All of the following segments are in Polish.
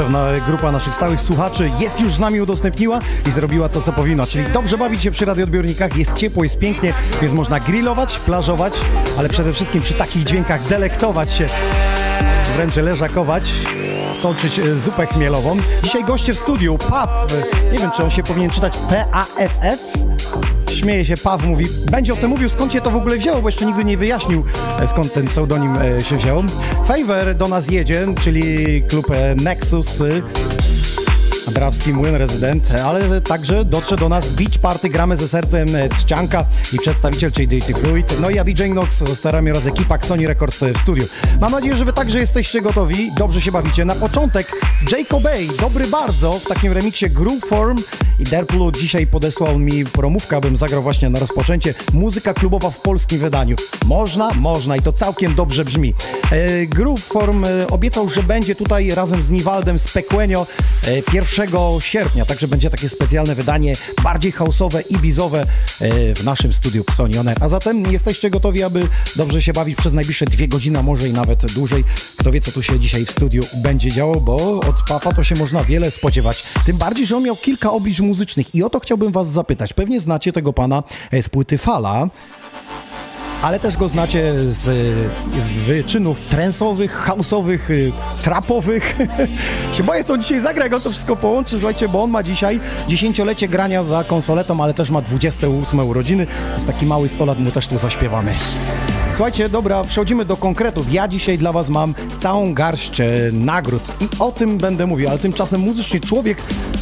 Pewna grupa naszych stałych słuchaczy jest już z nami udostępniła i zrobiła to, co powinno. Czyli dobrze bawić się przy radioodbiornikach, jest ciepło, jest pięknie, więc można grillować, plażować, ale przede wszystkim przy takich dźwiękach delektować się, wręcz leżakować, sączyć e, zupę chmielową. Dzisiaj goście w studiu, Paw, nie wiem, czy on się powinien czytać P-A-F-F? Śmieje się, Paw mówi, będzie o tym mówił, skąd się to w ogóle wzięło, bo jeszcze nigdy nie wyjaśnił, e, skąd ten pseudonim e, się wziął. Favor do nas jedzie, czyli klub e, Nexus, Drawski Młyn Rezydent, ale także dotrze do nas Beach Party, gramy ze sercem Trzcianka i przedstawiciel, czyli Dirty Fluid, no i ja DJ Nox, staramy oraz ekipa Sony Records w studiu. Mam nadzieję, że wy także jesteście gotowi, dobrze się bawicie. Na początek Jacob Bay, dobry bardzo, w takim remiksie Groove Form i Derplu dzisiaj podesłał mi promówkę, abym zagrał właśnie na rozpoczęcie muzyka klubowa w polskim wydaniu. Można, można i to całkiem dobrze brzmi. E, Groove Form e, obiecał, że będzie tutaj razem z Niwaldem z Pequenio e, 1 sierpnia, także będzie takie specjalne wydanie, bardziej houseowe i bizowe e, w naszym studiu Xonione. A zatem jesteście gotowi, aby dobrze się bawić przez najbliższe dwie godziny, a może i nawet dłużej. Kto wie, co tu się dzisiaj w studiu będzie działo, bo od Pafa to się można wiele spodziewać. Tym bardziej, że on miał kilka oblicz muzycznych i o to chciałbym was zapytać. Pewnie znacie tego pana e, z płyty Fala, ale też go znacie z y, wyczynów trensowych, houseowych, y, trapowych. się boję, co on dzisiaj zagra, jak on to wszystko połączy. Słuchajcie, bo on ma dzisiaj dziesięciolecie grania za konsoletą, ale też ma 28 urodziny. Jest taki mały 100 lat, mu też tu zaśpiewamy. Słuchajcie, dobra, przechodzimy do konkretów. Ja dzisiaj dla Was mam całą garść e, nagród i o tym będę mówił, ale tymczasem muzycznie człowiek,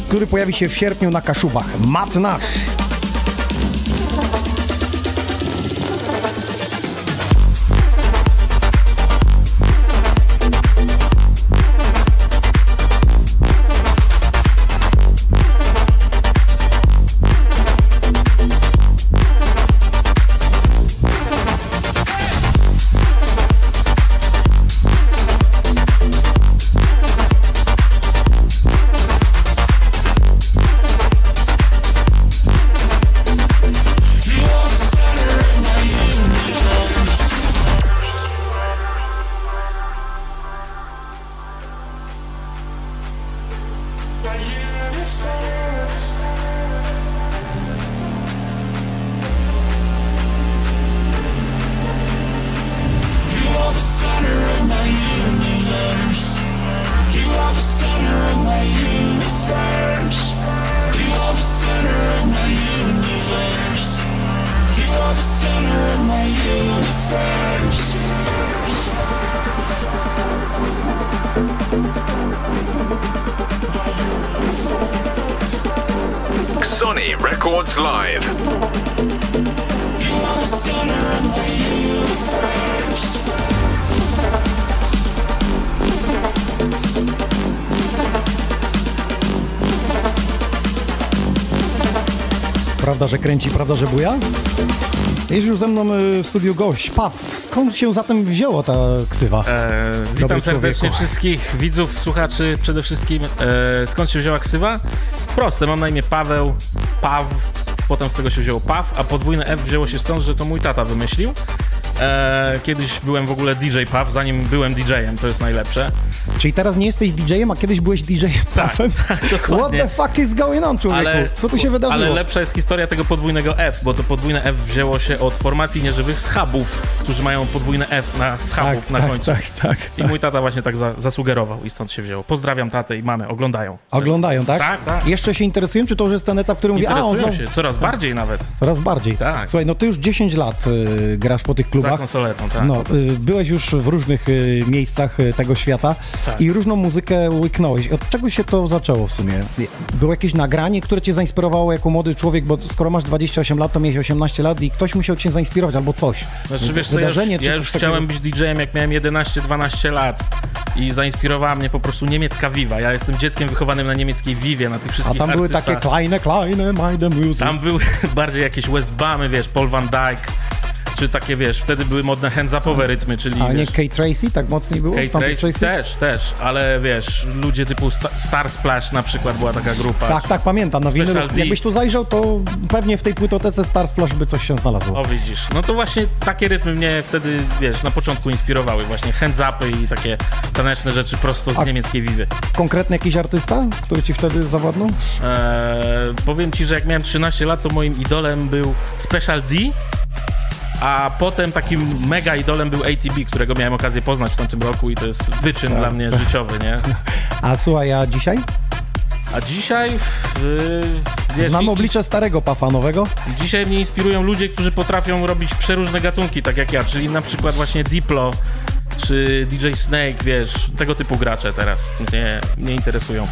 który pojawi się w sierpniu na Kaszubach. Matt Nash. Że buja? Jest już ze mną y, w studiu gość. Paw, skąd się zatem wzięła ta ksywa? E, Dobry witam serdecznie człowieku. wszystkich widzów, słuchaczy przede wszystkim. E, skąd się wzięła ksywa? Proste, mam na imię Paweł, Paw, potem z tego się wzięło Paw, a podwójne F wzięło się stąd, że to mój tata wymyślił. E, kiedyś byłem w ogóle DJ Paw, zanim byłem DJ-em, to jest najlepsze. Czyli teraz nie jesteś DJ-em, a kiedyś byłeś DJ-em tak, What dokładnie. the fuck is going on, człowieku? Co tu się wydarzyło? Ale lepsza jest historia tego podwójnego F, bo to podwójne F wzięło się od formacji nieżywych schabów, którzy mają podwójne F na schabów tak, na tak, końcu. tak, tak, I mój tata właśnie tak za, zasugerował i stąd się wzięło. Pozdrawiam tatę i mamę, oglądają. Oglądają, tak? Tak, tak. Jeszcze się interesują, czy to już jest ten etap, który mówi, a on znowu... się, coraz bardziej nawet. Coraz bardziej. Tak. Słuchaj, no ty już 10 lat y, grasz po tych Za klubach. konsoletą, tak. No, y, byłeś już w różnych y, miejscach y, tego świata Tak. i różną muzykę łyknąłeś. Od czego się to zaczęło w sumie? Było jakieś nagranie, które cię zainspirowało jako młody człowiek, bo skoro masz 28 lat, to miałeś 18 lat i ktoś musiał cię zainspirować albo coś. Znaczy, wiesz co, ja już, Wydarzenie czy ja już takiego? chciałem być DJ-em, jak miałem 11-12 lat i zainspirowała mnie po prostu niemiecka Viva. Ja jestem dzieckiem wychowanym na niemieckiej Vivie, na tych A wszystkich tam były artystach. takie kleine, kleine, meine Music. Tam były bardziej jakieś Westbamy, wiesz, Paul Van Dyke, czy takie, wiesz, wtedy były modne hands-upowe rytmy, czyli, A nie wiesz, Kate Tracy tak mocniej było? Kate Tamte Tracy też, też, ale wiesz, ludzie typu Sta- Star Splash na przykład była taka grupa. Tak, tak, pamiętam. Na winylu. Special D. Jakbyś tu zajrzał, to pewnie w tej płytotece Star Splash by coś się znalazło. O widzisz, no to właśnie takie rytmy mnie wtedy, wiesz, na początku inspirowały, właśnie hands-upy i takie taneczne rzeczy prosto z A- niemieckiej Vivy. Konkretny jakiś artysta, który ci wtedy zawładnął? Eee, powiem ci, że jak miałem 13 lat, to moim idolem był Special D, a potem takim mega idolem był ATB, którego miałem okazję poznać w tamtym roku i to jest wyczyn dla mnie życiowy, nie? A słuchaj, a dzisiaj? A dzisiaj... Yy, wiesz, Znam oblicze starego Pafa nowego. Dzisiaj mnie inspirują ludzie, którzy potrafią robić przeróżne gatunki, tak jak ja, czyli na przykład właśnie Diplo, czy DJ Snake, wiesz, tego typu gracze teraz mnie, mnie interesują.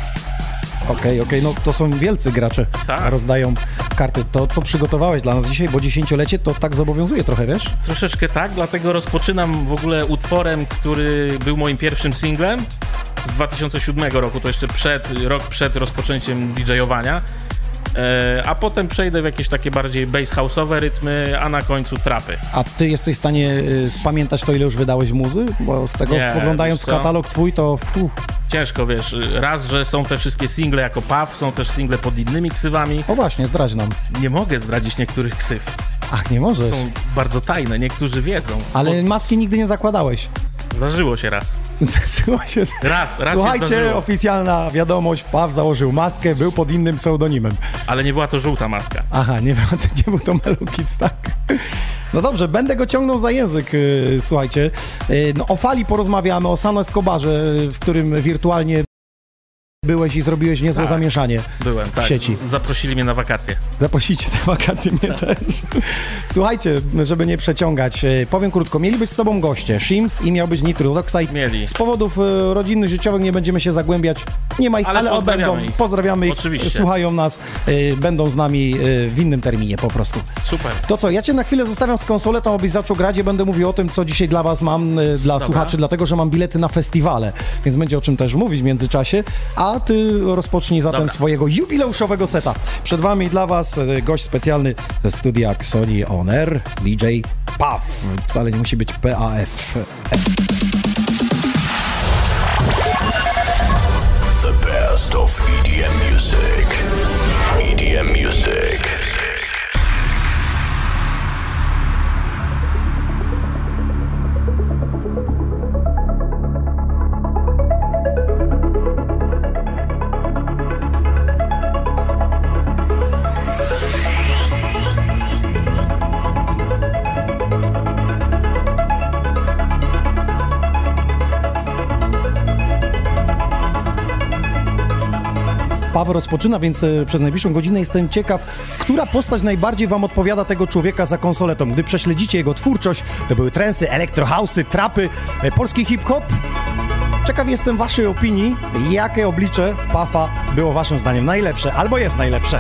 Okej, okej, no to są wielcy gracze, Tak. rozdają karty. To, co przygotowałeś dla nas dzisiaj, bo dziesięciolecie, to tak zobowiązuje trochę, wiesz? Troszeczkę tak, dlatego rozpoczynam w ogóle utworem, który był moim pierwszym singlem z 2007 roku, to jeszcze przed, rok przed rozpoczęciem DJ-owania. E, a potem przejdę w jakieś takie bardziej bass house'owe rytmy, a na końcu trapy. A ty jesteś w stanie y, spamiętać to, ile już wydałeś muzy? Bo z tego, Nie, oglądając katalog twój, to fuh. Ciężko, wiesz, raz, że są te wszystkie single jako PAW, są też single pod innymi ksywami. O właśnie, zdradź nam. Nie mogę zdradzić niektórych ksyw. Ach, nie możesz. Są bardzo tajne, niektórzy wiedzą. Ale maski nigdy nie zakładałeś. Zdarzyło się raz. Zdarzyło się. Raz, raz Słuchajcie, oficjalna wiadomość, Paw założył maskę, był pod innym pseudonimem. Ale nie była to żółta maska. Aha, nie, to nie był to Melukis, tak. No dobrze, będę go ciągnął za język, yy, słuchajcie. Yy, no, o fali porozmawiamy, o San Escobarze, w którym wirtualnie byłeś i zrobiłeś niezłe Tak. zamieszanie. Byłem, tak. sieci. Zaprosili mnie na wakacje. Zaprosicie te wakacje mnie też. Słuchajcie, żeby nie przeciągać, e, powiem krótko. Mieli być z tobą goście, Shims i miał być Nitrus Oxide. Mieli. Z powodów e, rodzinnych, życiowych nie będziemy się zagłębiać. Nie ma ich, ale, Ale pozdrawiamy będą. ich. Pozdrawiamy ich. Oczywiście. Słuchają nas, e, będą z nami w innym terminie po prostu. Super. To co, ja cię na chwilę zostawiam z konsoletą, abyś zaczął grać. Ja będę mówił o tym, co dzisiaj dla was mam, dla słuchaczy, dlatego, że mam bilety na festiwale, więc będzie o czym też mówić w międzyczasie. A ty rozpocznij zatem Dobra. swojego jubileuszowego seta. Przed wami dla was e, gość specjalny ze studia Sony On Air, DJ PAF. Wcale nie musi być PAF. The best of EDM music. Paweł rozpoczyna, więc e, przez najbliższą godzinę jestem ciekaw, która postać najbardziej Wam odpowiada tego człowieka za konsoletą. Gdy prześledzicie jego twórczość, to były trensy, elektrohausy, trapy, e, polski hip-hop. Ciekaw jestem Waszej opinii, jakie oblicze Pafa było Waszym zdaniem najlepsze albo jest najlepsze.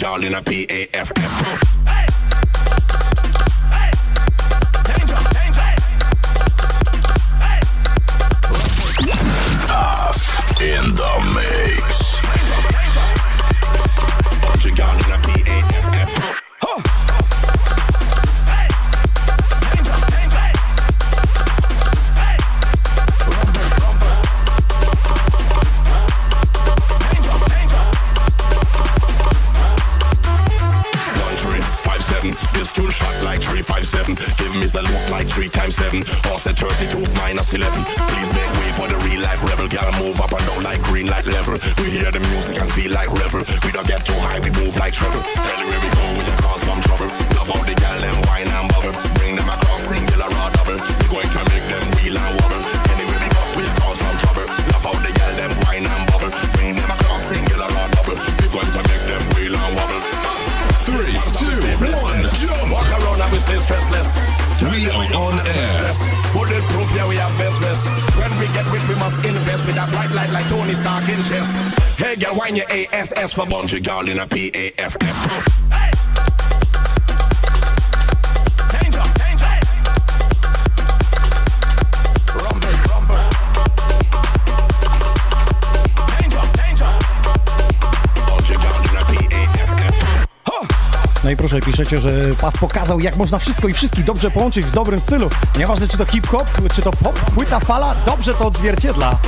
girl in a PAFF. że Paw pokazał, jak można wszystko i wszystkich dobrze połączyć w dobrym stylu. Nieważne, czy to hip-hop, czy to pop, płyta fala, dobrze to odzwierciedla.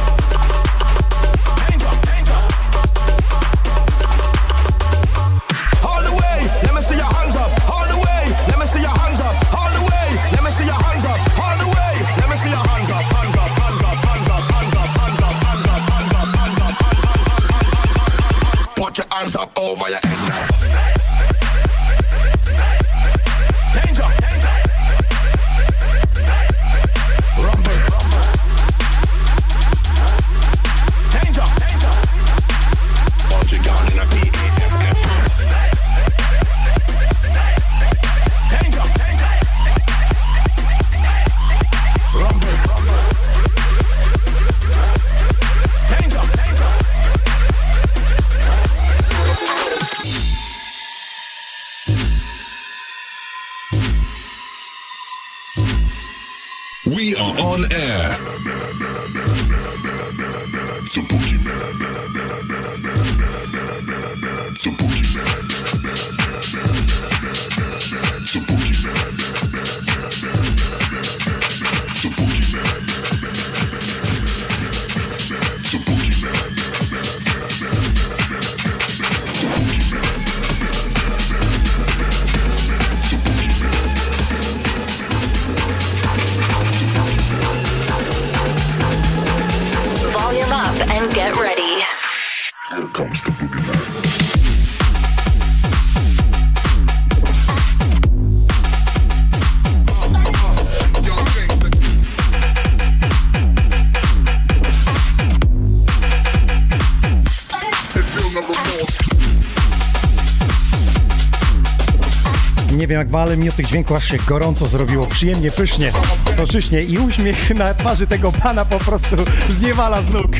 jak mi od tych dźwięków aż się gorąco zrobiło, przyjemnie, pysznie, soczyśnie i uśmiech na twarzy tego pana po prostu zniewala z nóg.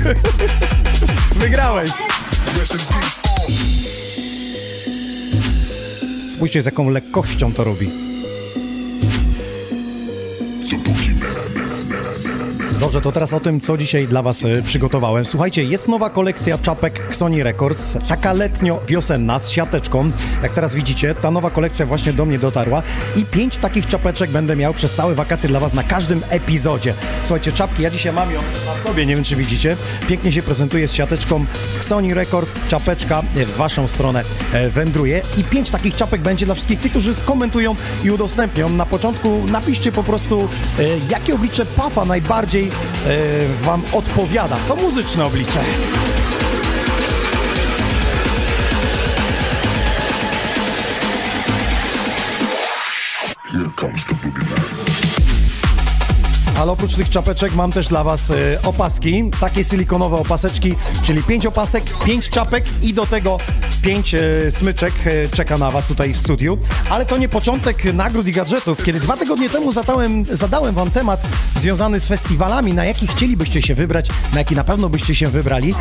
Wygrałeś! Spójrzcie, z jaką lekkością to robi. Dobrze, to teraz o tym, co dzisiaj dla Was e, przygotowałem. Słuchajcie, jest nowa kolekcja czapek Sony Records, taka letnio-wiosenna z siateczką. Jak teraz widzicie, ta nowa kolekcja właśnie do mnie dotarła i pięć takich czapeczek będę miał przez całe wakacje dla Was na każdym epizodzie. Słuchajcie, czapki, ja dzisiaj mam ją na sobie, nie wiem czy widzicie. Pięknie się prezentuje z siateczką Sony Records, czapeczka w Waszą stronę e, wędruje i pięć takich czapek będzie dla wszystkich tych, którzy skomentują i udostępnią. Na początku napiszcie po prostu, e, jakie oblicze Pafa najbardziej Wam odpowiada. To muzyczne oblicze. Here comes the boogeyman. Ale oprócz tych czapeczek mam też dla Was e, opaski, takie silikonowe opaseczki, czyli pięć opasek, pięć czapek i do tego pięć e, smyczek e, czeka na Was tutaj w studiu. Ale to nie początek nagród i gadżetów. Kiedy dwa tygodnie temu zadałem, zadałem Wam temat związany z festiwalami, na jaki chcielibyście się wybrać, na jaki na pewno byście się wybrali,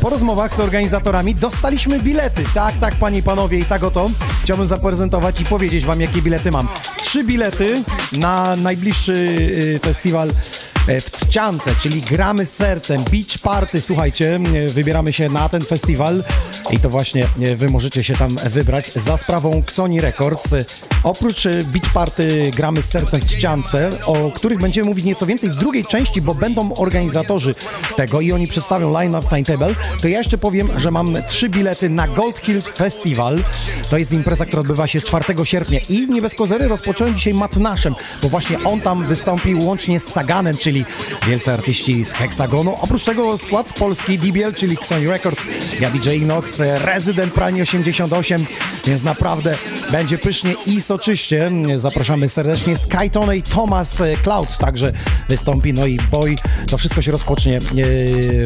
po rozmowach z organizatorami dostaliśmy bilety. Tak, tak, Panie i Panowie, i tak oto chciałbym zaprezentować i powiedzieć Wam, jakie bilety mam. Trzy bilety na najbliższy y, festiwal e, w Trzciance, czyli gramy z sercem, Beach Party, słuchajcie, e, wybieramy się na ten festiwal i to właśnie e, wy możecie się tam wybrać za sprawą Sony Records. E, Oprócz e, Beach Party gramy z sercem w Trzciance, o których będziemy mówić nieco więcej w drugiej części, bo będą organizatorzy tego i oni przedstawią line-up timetable, to ja jeszcze powiem, że mam trzy bilety na Gold Hill Festival. To jest impreza, która odbywa się 4 sierpnia i nie bez kozery rozpocząłem dzisiaj matnaszem, bo właśnie on tam wystąpił łącznie z Saganem, czyli wielcy artyści z Hexagonu. Oprócz tego skład polski DBL, czyli Sony Records, ja DJ Inox, Resident Prime 88, więc naprawdę będzie pysznie i soczyście. Zapraszamy serdecznie Skytone i Thomas Cloud także wystąpi, no i Boy. To wszystko się rozpocznie e,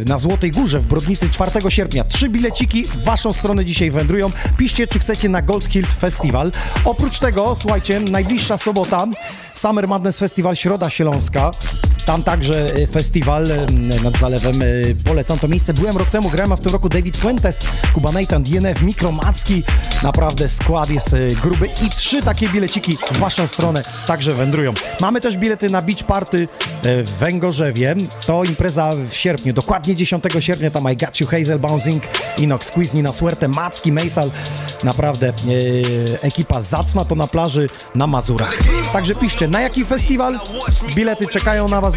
na Złotej Górze w Brodnicy 4 sierpnia. Trzy bileciki w waszą stronę dzisiaj wędrują. Piszcie, czy chcecie na Gold Hilt Festival. Oprócz tego, słuchajcie, najbliższa sobota Summer Madness Festival Środa Śląska. Tam także e, festiwal e, nad zalewem. e, Polecam to miejsce. Byłem rok temu, grałem a w tym roku David Fuentes, Kuba Nathan, DNF, Mikromacki. Naprawdę skład jest gruby i trzy takie bileciki w waszą stronę także wędrują. Mamy też bilety na Beach Party w Węgorzewie. To impreza w sierpniu, dokładnie 10 sierpnia. Tam I Got You, Hazel Bouncing, Inox Squeeze, Nina Suerte, Macki, Maysal. Naprawdę ekipa zacna to na plaży na Mazurach. Także piszcie, na jaki festiwal bilety czekają na was,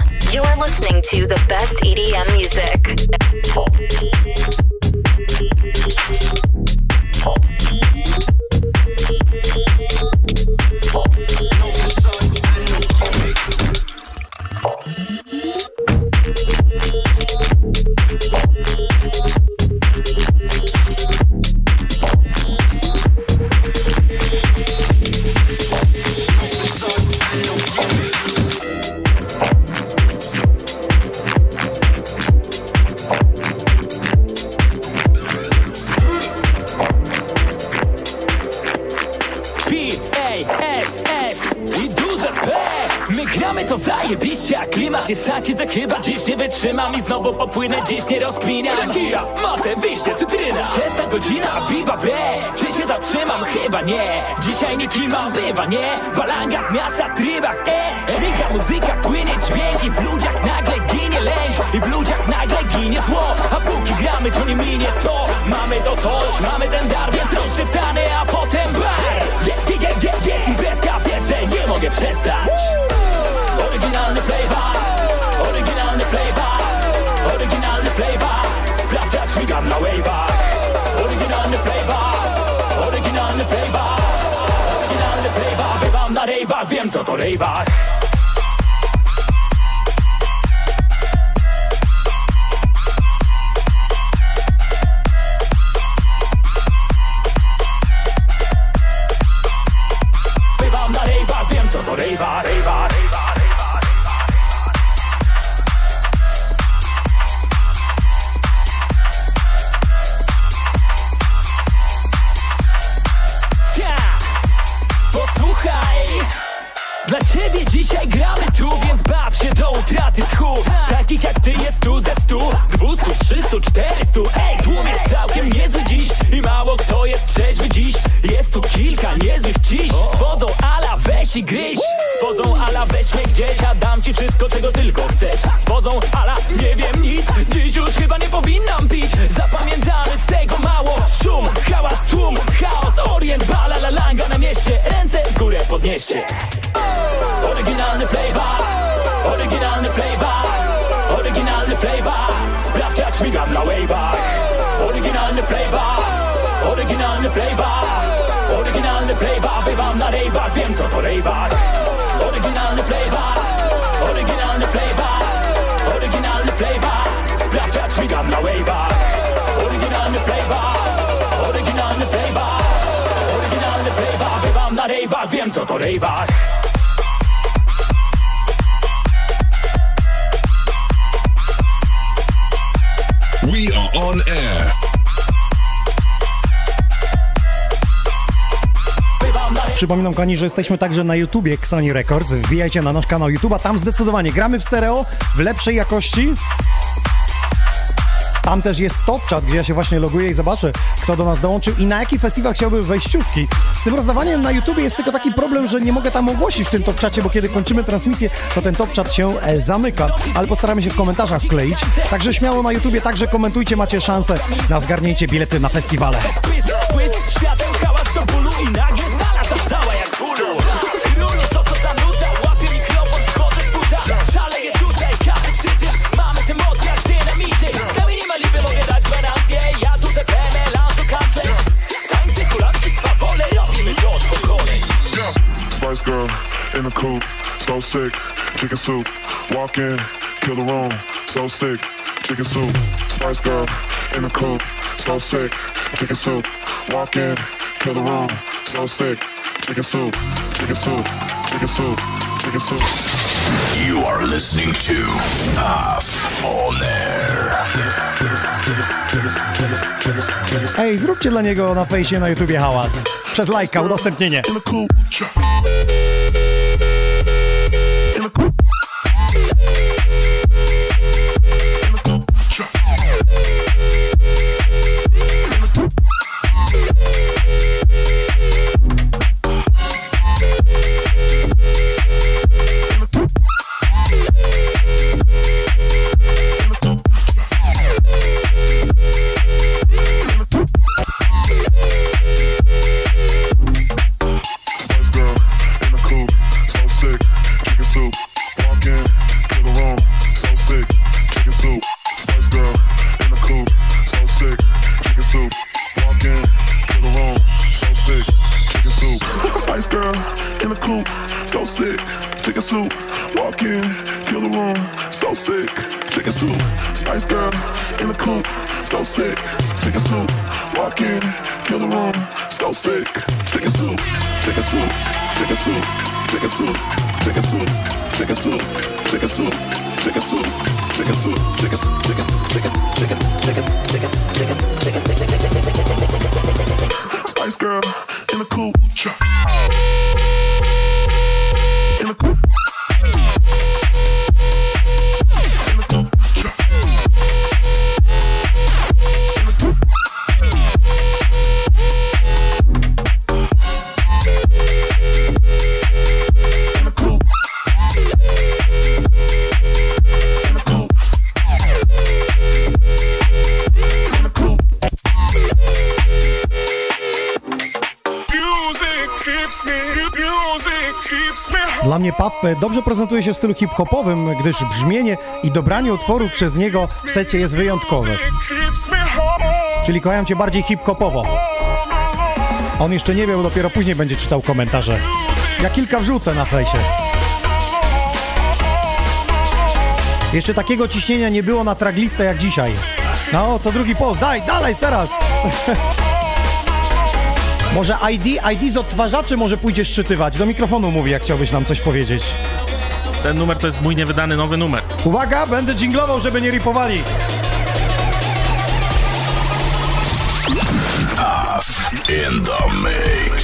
You're listening to the best EDM music. Wytrzymam I znowu popłynę, dziś nie rozkminiam. Rekija, matę, wyjście, cytryna Wczesna godzina, biba we Czy się zatrzymam? Chyba nie. Dzisiaj nie kimam, bywa, nie? Balanga z miasta, trybach, e. Śmiga muzyka, płynie dźwięki. W ludziach nagle ginie lęk I w ludziach nagle ginie zło. A póki gramy, to nie minie to. Mamy to coś, mamy ten dar Więc rozszywtany, a potem bar. Je, je, je, je, jest imprezka, wiesz, że nie mogę przestać. Oryginalny flavor, oryginalny flavor, oryginalny flavor. Sprawdź jak śmigam na wave'ach Oryginalny flavor, oryginalny flavor, oryginalny flavor. Bywam na rave'ach, wiem co to rave'ach Kochani, że jesteśmy także na YouTubie Xoni Records. Wbijajcie na nasz kanał YouTube'a, tam zdecydowanie gramy w stereo, w lepszej jakości. Tam też jest top chat, gdzie ja się właśnie loguję i zobaczę, kto do nas dołączył i na jaki festiwal chciałby wejściówki. Z tym rozdawaniem na YouTubie jest tylko taki problem, że nie mogę tam ogłosić w tym top czacie, bo kiedy kończymy transmisję, to ten top chat się e, zamyka, ale postaramy się w komentarzach wkleić. Także śmiało na YouTubie także komentujcie, macie szansę na zgarnięcie bilety na festiwale. Soup. Walk in, kill the room, so sick, chicken soup. Spice Girl in the coupe, so sick, chicken soup. Walk in, kill the room, so sick, chicken soup, chicken soup, chicken soup, chicken soup. You are listening to Puff on air. Ej, zróbcie dla niego na fejsie na YouTubie hałas. Przez lajka, udostępnienie. In the coupe, prezentuje się w stylu hip-hopowym, gdyż brzmienie i dobranie utworu przez niego w secie jest wyjątkowe. Czyli kocham cię bardziej hip-hopowo. On jeszcze nie wie, dopiero później będzie czytał komentarze. Ja kilka wrzucę na fejsie. Jeszcze takiego ciśnienia nie było na traglistę jak dzisiaj. No, co drugi post, daj, dalej, teraz! może ID, ID z odtwarzaczy może pójdzie szczytywać. Do mikrofonu mówi, jak chciałbyś nam coś powiedzieć. Ten numer to jest mój niewydany nowy numer. Uwaga, będę dżinglował, żeby nie ripowali. In the mix.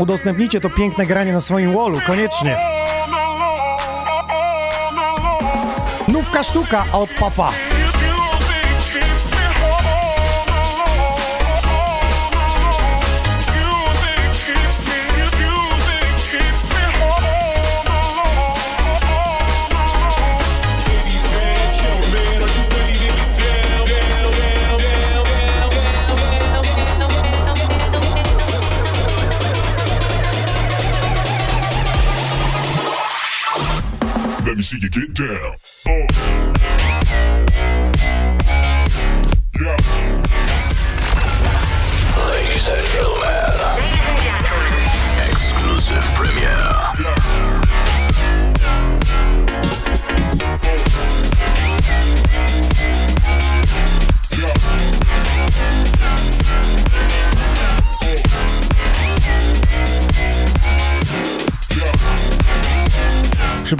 Udostępnijcie to piękne granie na swoim wallu, koniecznie. Nówka sztuka od papa. Let me see you get down.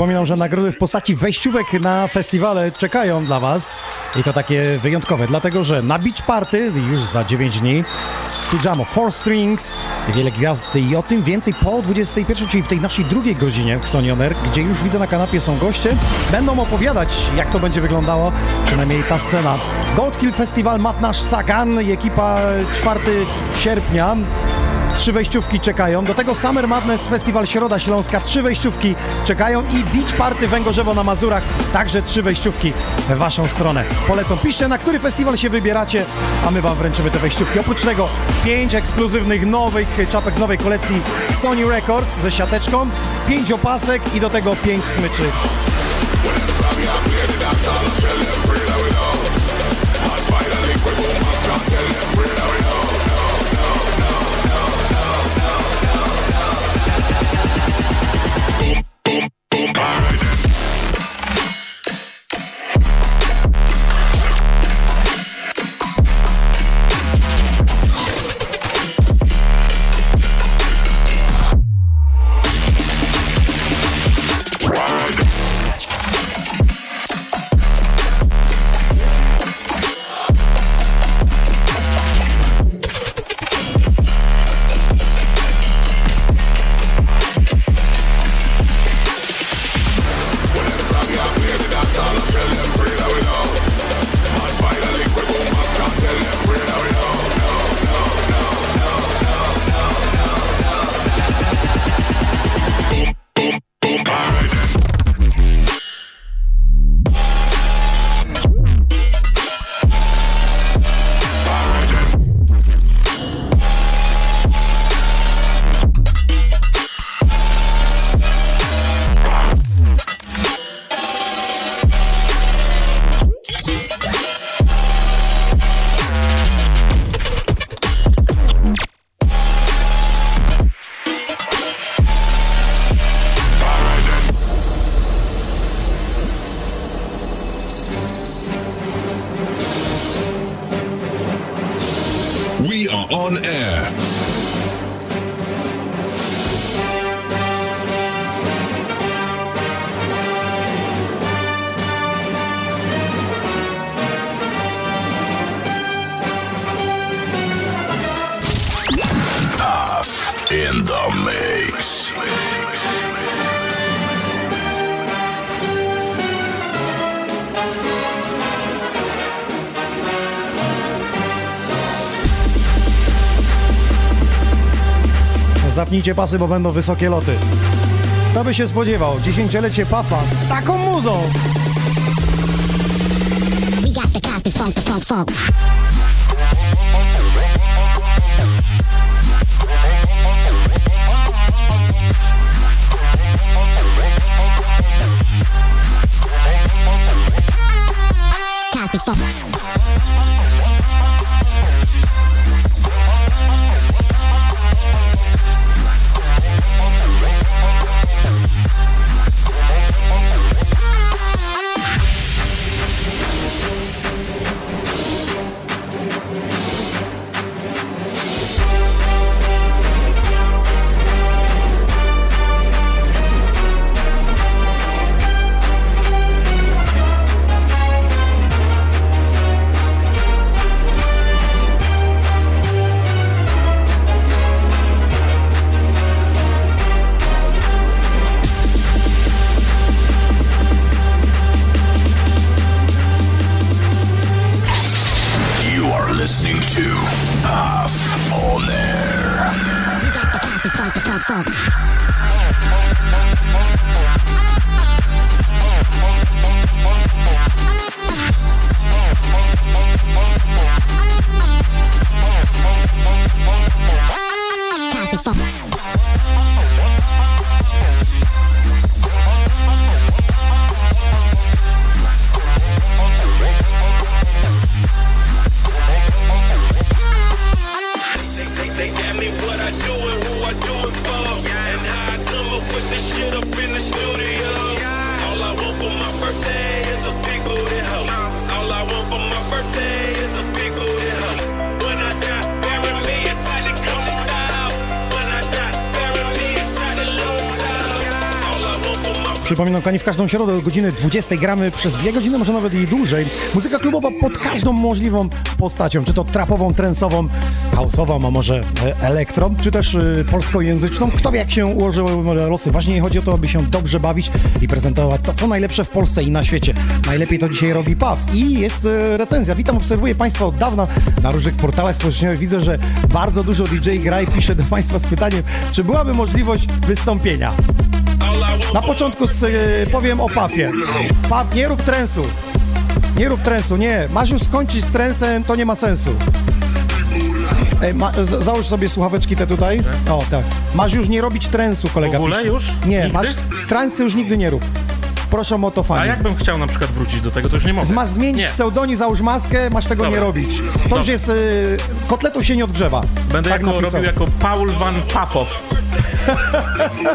Przypominam, że nagrody w postaci wejściówek na festiwale czekają dla Was. I to takie wyjątkowe, dlatego że na Beach Party już za 9 dni Tujamo Four Strings, wiele gwiazd i o tym więcej po 21, czyli w tej naszej drugiej godzinie w Xonioner, gdzie już widzę na kanapie są goście, będą opowiadać jak to będzie wyglądało, przynajmniej ta scena. Gold Hill Festival Matnasz Sagan ekipa 4 sierpnia Trzy wejściówki czekają. Do tego Summer Madness Festiwal Środa Śląska. Trzy wejściówki czekają i Beach Party Węgorzewo na Mazurach. Także trzy wejściówki w waszą stronę. Polecam. Piszcie, na który festiwal się wybieracie, a my wam wręczymy te wejściówki. Oprócz tego pięć ekskluzywnych nowych czapek z nowej kolekcji Sony Records ze siateczką, pięć opasek i do tego pięć smyczy. We Pasy, bo będą wysokie loty. Kto by się spodziewał? Dziesięciolecie Papa z taką muzą! We got the funk, the funk, funk. Przypominam, kochani, w każdą środę do godziny 20 gramy przez dwie godziny, może nawet i dłużej. Muzyka klubowa pod każdą możliwą postacią, czy to trapową, trensową, house'ową, a może e, elektro, czy też e, polskojęzyczną. Kto wie, jak się ułożyły losy. Ważniej chodzi o to, aby się dobrze bawić i prezentować to, co najlepsze w Polsce i na świecie. Najlepiej to dzisiaj robi PAW i jest e, recenzja. Witam, obserwuję Państwa od dawna na różnych portalach społecznościowych. Widzę, że bardzo dużo DJ gra i pisze do Państwa z pytaniem, czy byłaby możliwość wystąpienia. Na początku z, y, powiem o papie. Pap, nie rób trensu. Nie rób trensu, nie. Masz już skończyć z trensem, to nie ma sensu. Ej, ma, z, załóż sobie słuchaweczki te tutaj. O, tak. Masz już nie robić trensu, kolega W ogóle pisze. już? Nie, Nigdy? masz trensy już nigdy nie rób. Proszę o to A fajnie. jakbym chciał na przykład wrócić do tego, to już nie mogę. Masz zmienić Nie. pseudonim, załóż maskę, masz tego Dobra. nie robić. To już Dobra. jest... Y, kotletu się nie odgrzewa. Będę Tak jako, robił jako Paul Van Paffow.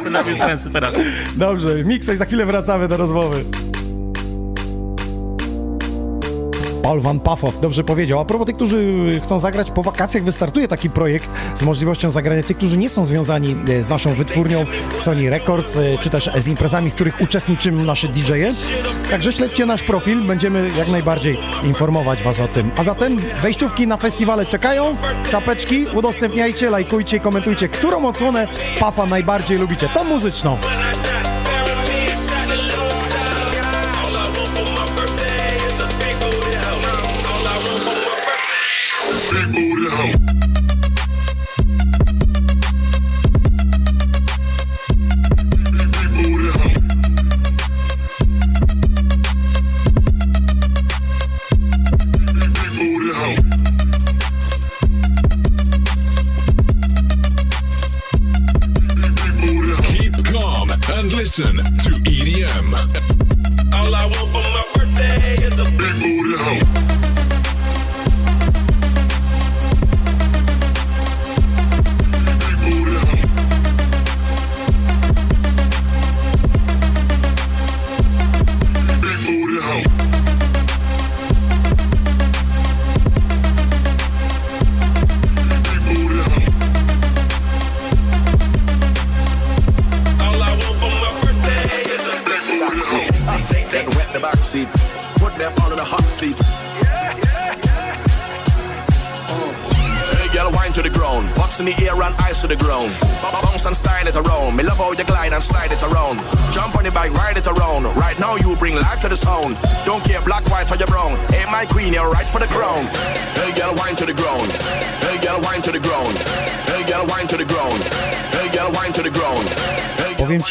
Będę robił teraz. Dobrze, miksej, za chwilę wracamy do rozmowy. Paul Van Paffow dobrze powiedział. A propos tych, którzy chcą zagrać po wakacjach, wystartuje taki projekt z możliwością zagrania tych, którzy nie są związani e, z naszą wytwórnią Sony Records, e, czy też z imprezami, w których uczestniczymy nasze DJ-e. Także śledźcie nasz profil, będziemy jak najbardziej informować Was o tym. A zatem wejściówki na festiwale czekają, czapeczki, udostępniajcie, lajkujcie, komentujcie, którą odsłonę Pafa najbardziej lubicie. Tą muzyczną.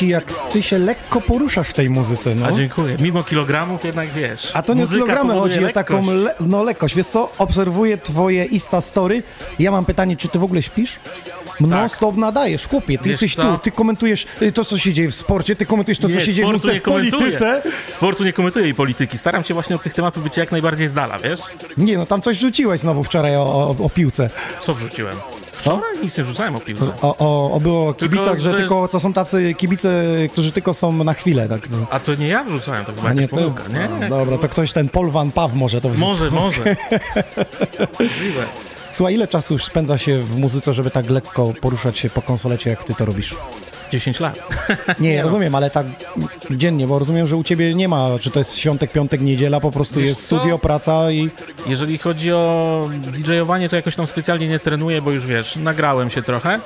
Ci, jak ty się lekko poruszasz w tej muzyce, no. A dziękuję. Mimo kilogramów jednak wiesz. A to nie o kilogramy chodzi, o taką le, no, lekkość. Wiesz co, obserwuję twoje Insta Story. Ja mam pytanie, czy ty w ogóle śpisz? Non stop nadajesz, chłopie, ty Wiesz jesteś co? tu, ty komentujesz y, to, co się dzieje w sporcie, ty komentujesz to, co się dzieje w, nie polityce. Sportu nie komentuję i polityki. Staram się właśnie od tych tematów być jak najbardziej z dala, wiesz? Nie no, tam coś rzuciłeś znowu wczoraj o, o, o piłce. Co wrzuciłem? Wczoraj nic nie wrzucałem o piłce. O, o, o było o Tylko, kibicach, że że- tylko, co są tacy kibice, którzy tylko są na chwilę, tak. A to nie ja wrzucałem, to chyba A nie pomyłka, nie? No, dobra, to ktoś ten Paul Van Paw może to wrzucił. Może, może. Możliwe. Słuchaj, ile czasu spędza się w muzyce, żeby tak lekko poruszać się po konsolecie, jak ty to robisz? 10 lat. Nie, no. rozumiem, ale tak dziennie, bo rozumiem, że u ciebie nie ma, czy to jest świątek, piątek, niedziela, po prostu Wiesz jest co? studio, praca i... Jeżeli chodzi o DJ-owanie, to jakoś tam specjalnie nie trenuję, bo już wiesz, nagrałem się trochę.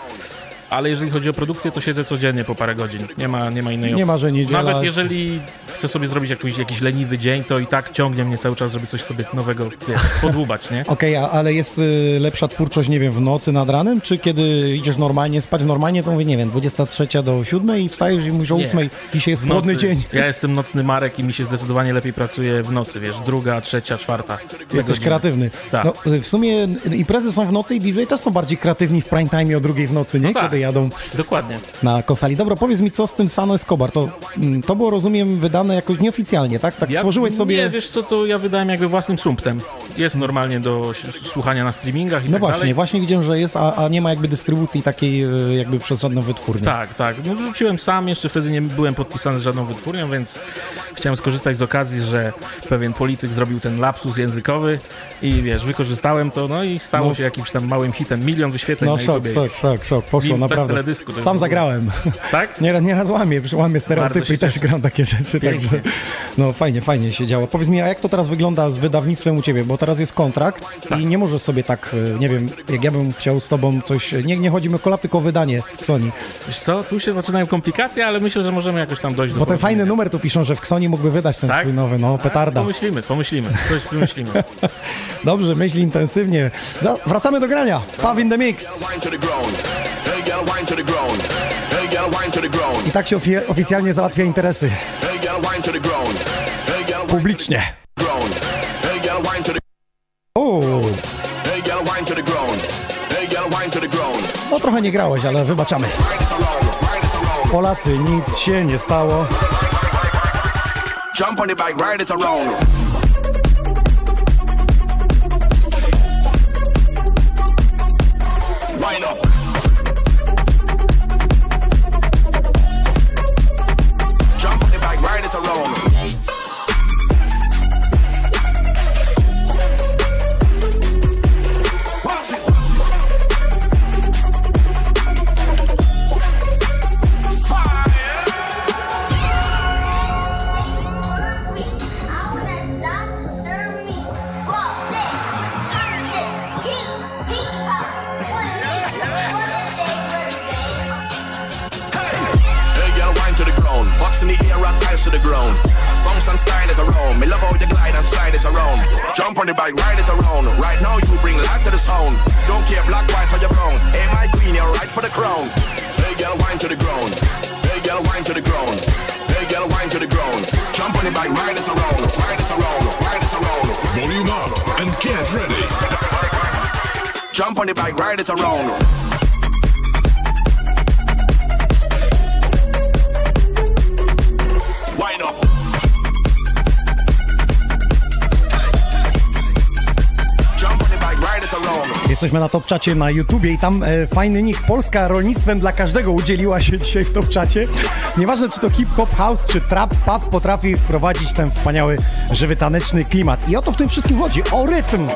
Ale jeżeli chodzi o produkcję, to siedzę codziennie po parę godzin. Nie ma, nie ma innej Nie opcji. ma, że niedziela... Nawet jeżeli chcę sobie zrobić jakiś, jakiś leniwy dzień, to i tak ciągnie mnie cały czas, żeby coś sobie nowego wiesz, podłubać, nie? Okej, a- ale jest y, lepsza twórczość, nie wiem, w nocy nad ranem, czy kiedy idziesz normalnie spać normalnie, to mówię, nie wiem, 23 do 7 i wstajesz i mówisz o Nie. 8, dzisiaj jest nocy. dzień. Ja jestem nocny Marek i mi się zdecydowanie lepiej pracuje w nocy, wiesz, druga, trzecia, czwarta. Te Jesteś kreatywny. Tak. No, w sumie imprezy są w nocy i DJ też są bardziej kreatywni w prime time o drugiej w nocy, nie? No tak. Jadą Dokładnie. na konsali. Dobra, powiedz mi, co z tym Sano Escobar? To, mm, to było, rozumiem, wydane jakoś nieoficjalnie, tak? Tak Ja- stworzyłeś sobie... Nie, wiesz co, to ja wydałem jakby własnym sumptem. Jest normalnie do słuchania na streamingach i No tak właśnie, dalej. właśnie widziałem, że jest, a, a nie ma jakby dystrybucji takiej e, jakby przez żadną wytwórnię. Tak, tak. No wrzuciłem sam, jeszcze wtedy nie byłem podpisany z żadną wytwórnią, więc chciałem skorzystać z okazji, że pewien polityk zrobił ten lapsus językowy i wiesz, wykorzystałem to, no i stało No. się jakimś tam małym hitem. Milion wyświetleń No na szok, szok, szok, szok, poszło bez naprawdę. teledysku Sam już zagrałem. Tak? Nieraz, nieraz łamię, łamię stereotypy i też cieszę. gram takie rzeczy, Pięknie. także no fajnie, fajnie się działo. Powiedz mi, a jak to teraz wygląda z wydawnictwem u Ciebie, bo teraz jest kontrakt i nie możesz sobie tak, e, nie wiem, jak ja bym chciał z Tobą coś, nie, nie chodzi mi o kolab, tylko o wydanie w Sony. Wiesz co, tu się zaczynają komplikacje, ale myślę, że możemy jakoś tam dojść do Bo ten fajny numer tu piszą, że w Sony mógłby wydać ten Tak? swój nowy, no petarda. Pomyślimy, pomyślimy, coś wymyślimy. Dobrze, myśli intensywnie. No, wracamy do grania. Paw in the mix. I tak się ofi- oficjalnie załatwia interesy. Publicznie. O, no trochę nie grałeś, ale wybaczamy. Polacy, nic się nie stało. Jump on the bike, ride it around. And style it around. Me love how you glide and slide it around. Jump on the bike, ride it around. Right now you bring life to the sound. Don't care black, white or your brown. Hey, my queen, you're right for the crown. Hey, girl, wine to the ground. Hey, girl, wine to the ground. Hey, girl, wine to the ground. Jump on the bike, ride it around. Ride it around. Ride it around. Volume up and get ready. Jump on the bike, ride it around. Jesteśmy na top czacie na YouTubie i tam e, fajny nick Polska rolnictwem dla każdego udzieliła się dzisiaj w top czacie. Nieważne czy to hip-hop, house czy trap, Paw potrafi wprowadzić ten wspaniały, żywy taneczny klimat. I o to w tym wszystkim chodzi, o rytm.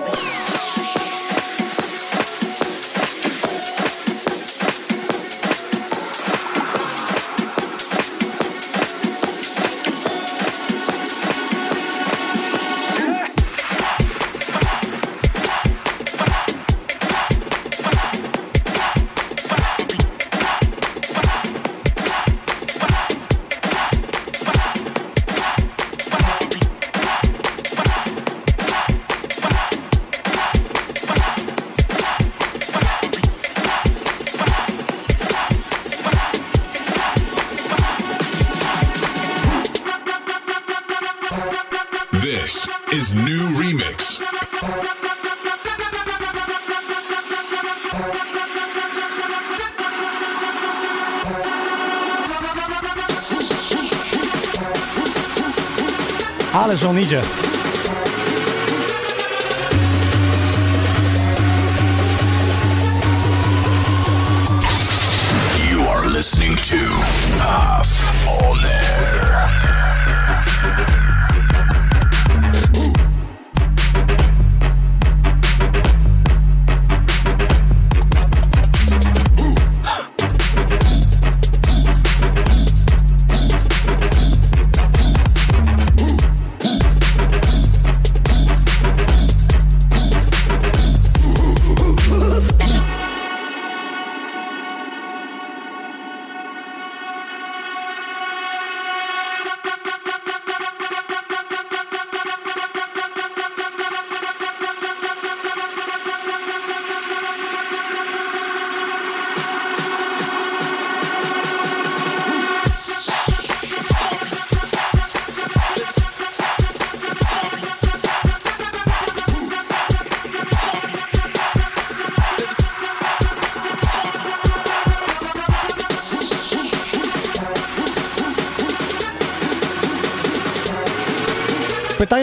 Ależ on idzie. You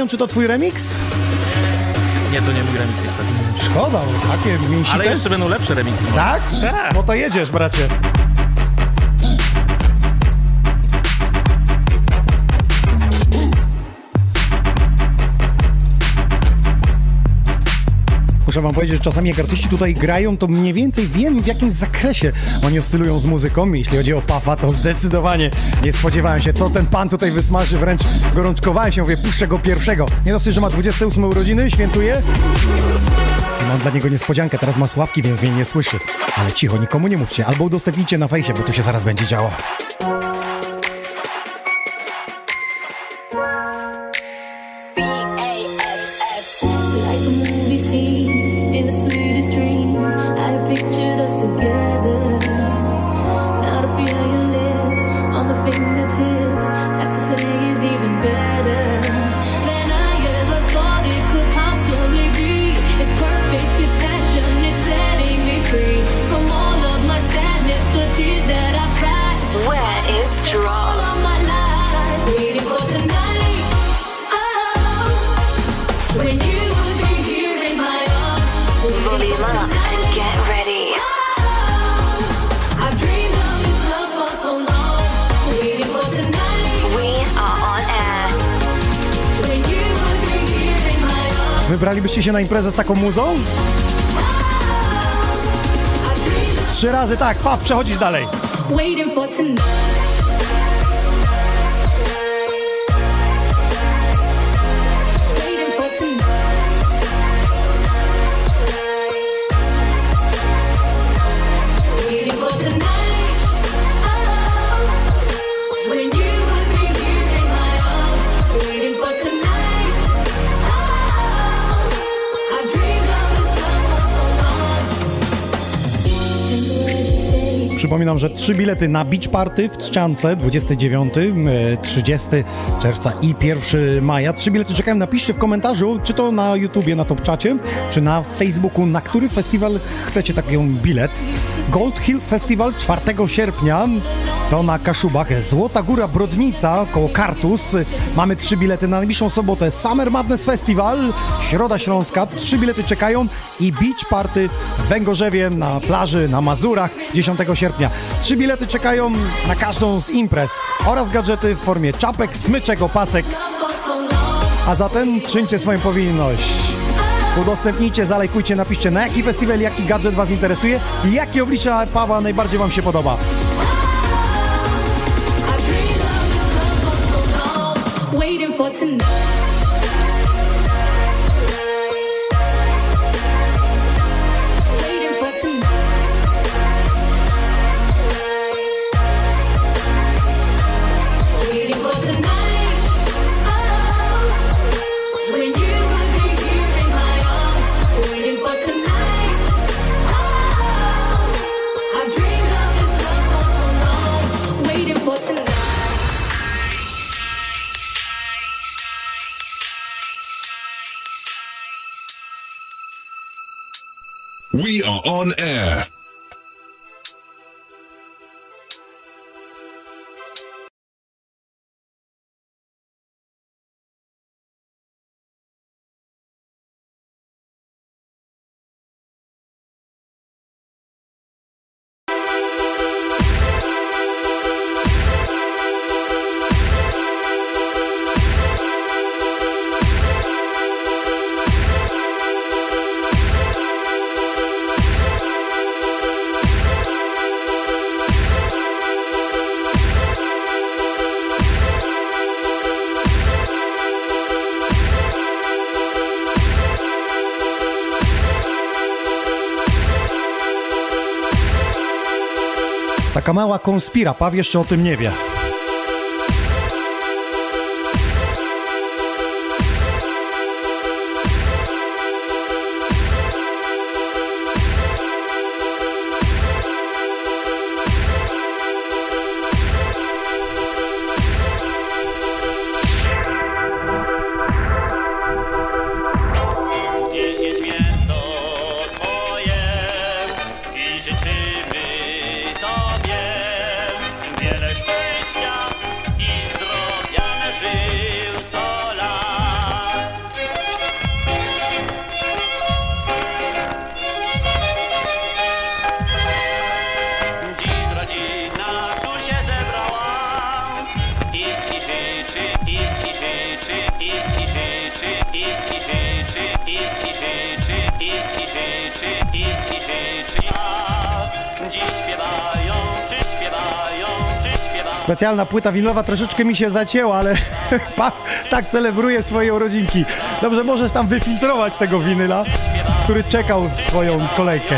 czy to twój remix? Nie, to nie mój remix niestety. Szkoda, bo takie mięsite. Ale jeszcze będą lepsze remixy. moje. Tak? Tak. No to jedziesz, bracie. Muszę wam powiedzieć, że czasami jak artyści tutaj grają, to mniej więcej wiem w jakim zakresie oni oscylują z muzyką. Jeśli chodzi o Pafa, to zdecydowanie nie spodziewałem się, co ten pan tutaj wysmaży, wręcz gorączkowałem się, mówię, puszczę go pierwszego. Nie dosyć, że ma 28 urodziny, świętuje, Mam dla niego niespodziankę, teraz ma sławki, więc mnie nie słyszy. Ale cicho, nikomu nie mówcie, albo udostępnijcie na fejsie, bo tu się zaraz będzie działo. Wybralibyście się na imprezę z taką muzą? Trzy razy tak, pap, przechodzisz dalej. Przypominam, że trzy bilety na Beach Party w Trzciance 29, e, 30 czerwca i 1 maja. Trzy bilety czekają. Napiszcie w komentarzu, czy to na YouTubie, na Top Czacie, czy na Facebooku, na który festiwal chcecie taki bilet. Gold Hill Festival 4 sierpnia to na Kaszubach. Złota Góra Brodnica koło Kartus. Mamy trzy bilety na najbliższą sobotę. Summer Madness Festival, Środa Śląska. Trzy bilety czekają i Beach Party w Węgorzewie na plaży na Mazurach 10 sierpnia. Trzy bilety czekają na każdą z imprez oraz gadżety w formie czapek, smyczek, opasek. A zatem czyńcie swoją powinność. Udostępnijcie, zalajkujcie, napiszcie na jaki festiwal, jaki gadżet Was interesuje i jakie oblicza Pawła najbardziej Wam się podoba. Waiting for tonight. On air. Taka mała konspira, Paw jeszcze o tym nie wie. Specjalna płyta winylowa troszeczkę mi się zacięła, ale tak celebruje swoje urodzinki. Dobrze, możesz tam wyfiltrować tego winyla, który czekał swoją kolejkę.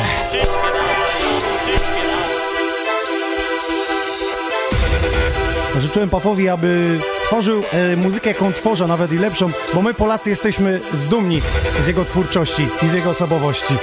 Życzyłem Pafowi, aby tworzył e, muzykę, jaką tworzę, nawet i lepszą, bo my Polacy jesteśmy zdumni z jego twórczości i z jego osobowości.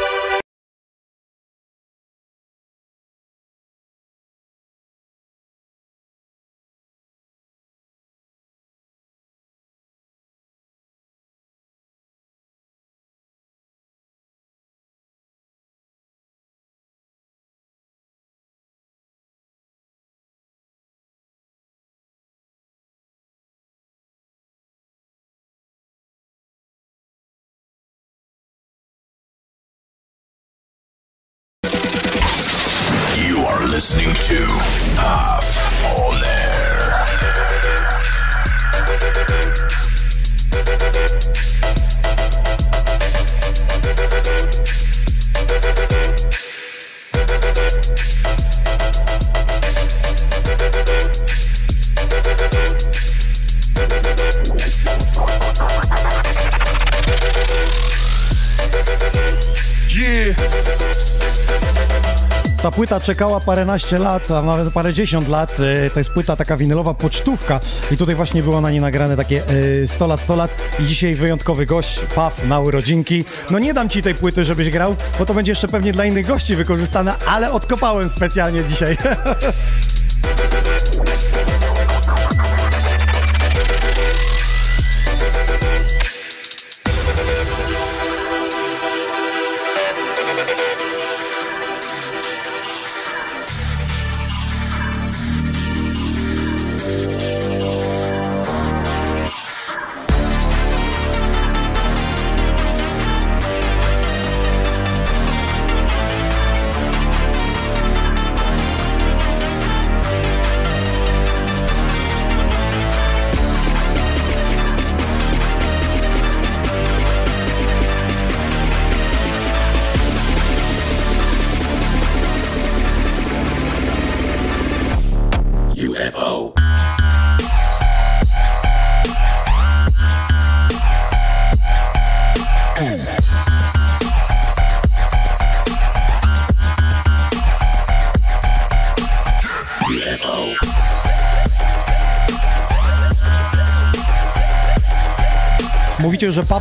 Czekała paręnaście lat, a nawet parę dziesiąt lat. E, To jest płyta taka winylowa pocztówka i tutaj właśnie było na niej nagrane takie e, 100 lat, 100 lat i dzisiaj wyjątkowy gość, Paf, na urodzinki. No nie dam ci tej płyty, żebyś grał, bo to będzie jeszcze pewnie dla innych gości wykorzystane, ale odkopałem specjalnie dzisiaj.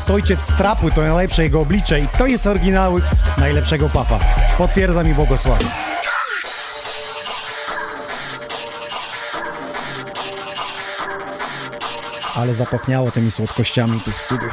To ojciec trapu, to najlepsze jego oblicze i to jest oryginał najlepszego Pafa. Potwierdzam i błogosławię. Ale zapachniało tymi słodkościami tu w studiu.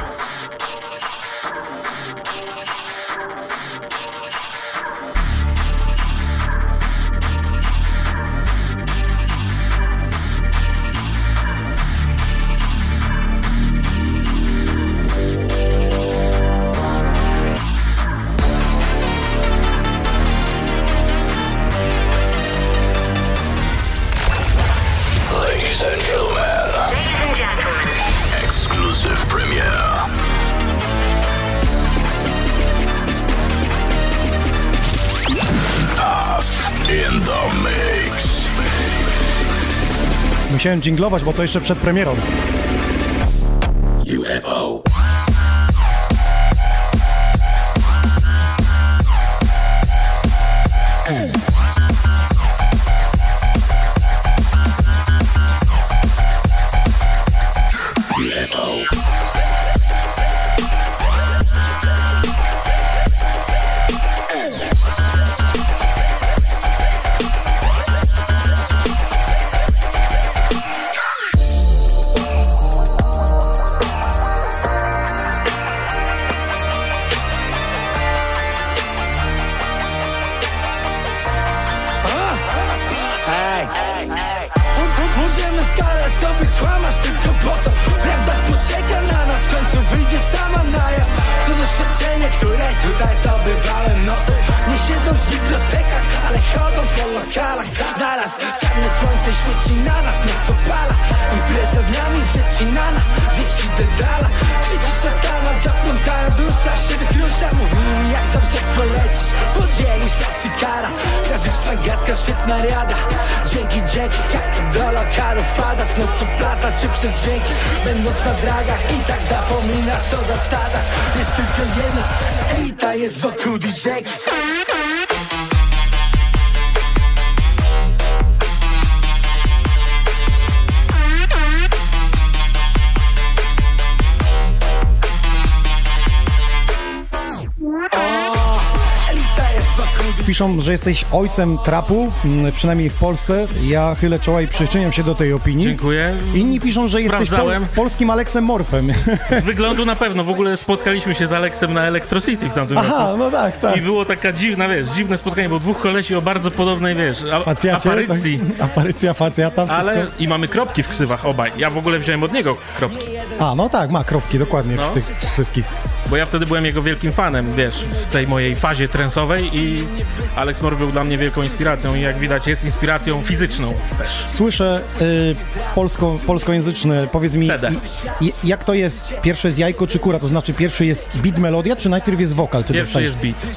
Dżinglować, bo to jeszcze przed premierą. UFO. Piszą, że jesteś ojcem trapu, mm, przynajmniej w Polsce. Ja chylę czoła i przyczyniam się do tej opinii. Dziękuję. Inni piszą, że jesteś pol polskim Aleksem Morfem. Z wyglądu na pewno. W ogóle spotkaliśmy się z Aleksem na Electro City w tamtym Aha, roku. no tak, tak. I było taka dziwna, wiesz, dziwne spotkanie, bo dwóch kolesi o bardzo podobnej, wiesz, a- Facjacie, aparycji. Tak, aparycja, facjata, wszystko. Ale i mamy kropki w ksywach obaj. Ja w ogóle wziąłem od niego kropki, A, no tak, ma kropki, dokładnie, No. w tych wszystkich. Bo ja wtedy byłem jego wielkim fanem, wiesz, w tej mojej fazie trensowej i Alex Mor był dla mnie wielką inspiracją i jak widać jest inspiracją fizyczną też. Słyszę y, polsko, polskojęzyczne, powiedz mi, i, i, jak to jest? Pierwsze jest jajko czy kura? To znaczy pierwszy jest beat melodia, czy najpierw jest wokal? Czy Pierwszy dostajesz? jest beat.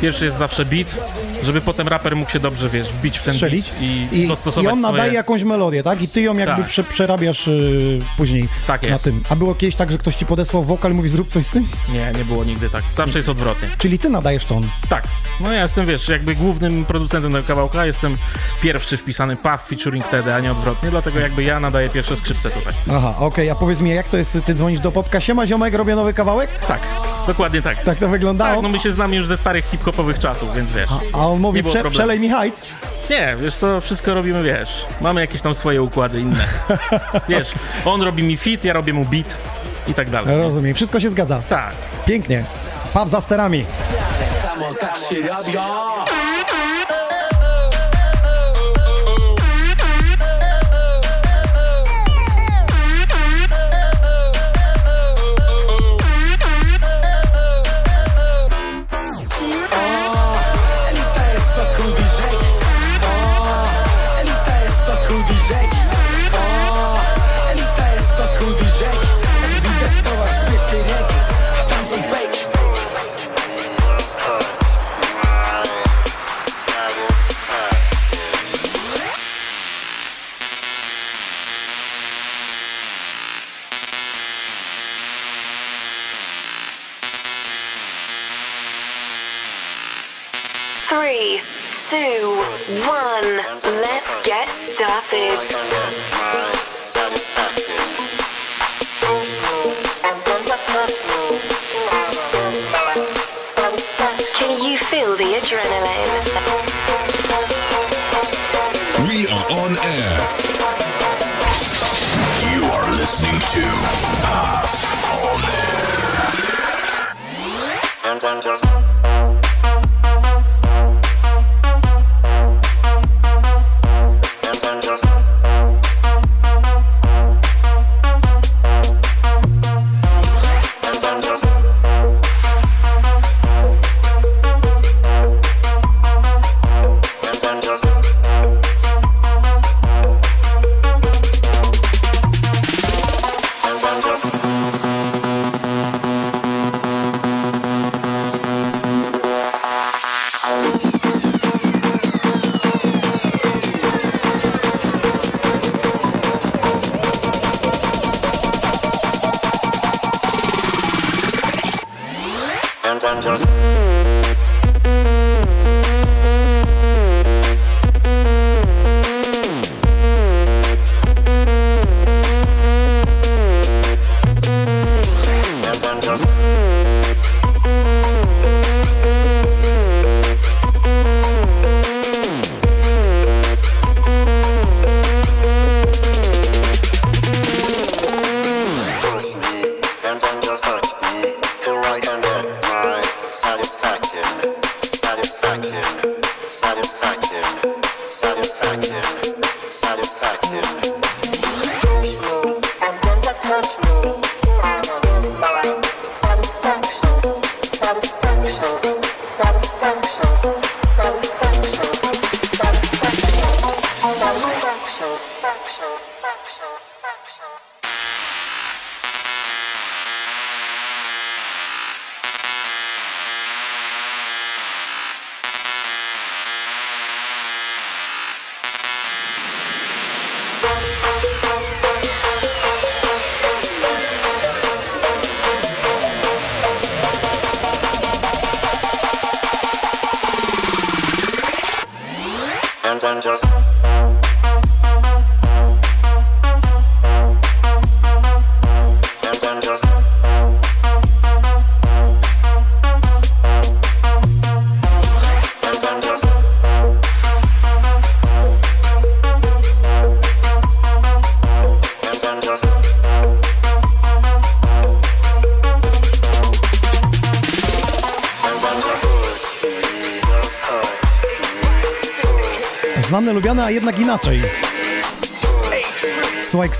Pierwszy jest zawsze beat, żeby potem raper mógł się dobrze, wiesz, wbić w ten strzelić beat i, I, dostosować i on nadaje swoje... jakąś melodię, tak? I ty ją jakby Tak. prze, przerabiasz y, później Tak na tym. A było kiedyś tak, że ktoś ci podesłał wokal i mówi zrób coś z tym? Nie, nie było nigdy tak. Zawsze jest odwrotnie. Czyli ty nadajesz ton. Tak. No ja jestem, wiesz, jakby głównym producentem tego kawałka, jestem pierwszy wpisany Puff featuring Tedy, a nie odwrotnie, dlatego jakby ja nadaję pierwsze skrzypce tutaj. Aha, okej, a powiedz mi, jak to jest, ty dzwonisz do Popka, siema ziomek, robię nowy kawałek? Tak, dokładnie tak. Tak to wyglądało? Tak, no my się znamy już ze starych hip-hopowych czasów, więc wiesz. A on mówi, prze, przelej mi hajc. Nie, wiesz co, wszystko robimy, wiesz, mamy jakieś tam swoje układy inne. wiesz, on robi mi fit, ja robię mu beat i tak dalej. Rozumiem, wszystko się zgadza. Tak. Pięknie. Paw za sterami. Samo tak się robi one. Let's get started. Can you feel the adrenaline? We are on air. You are listening to Puff on Znane,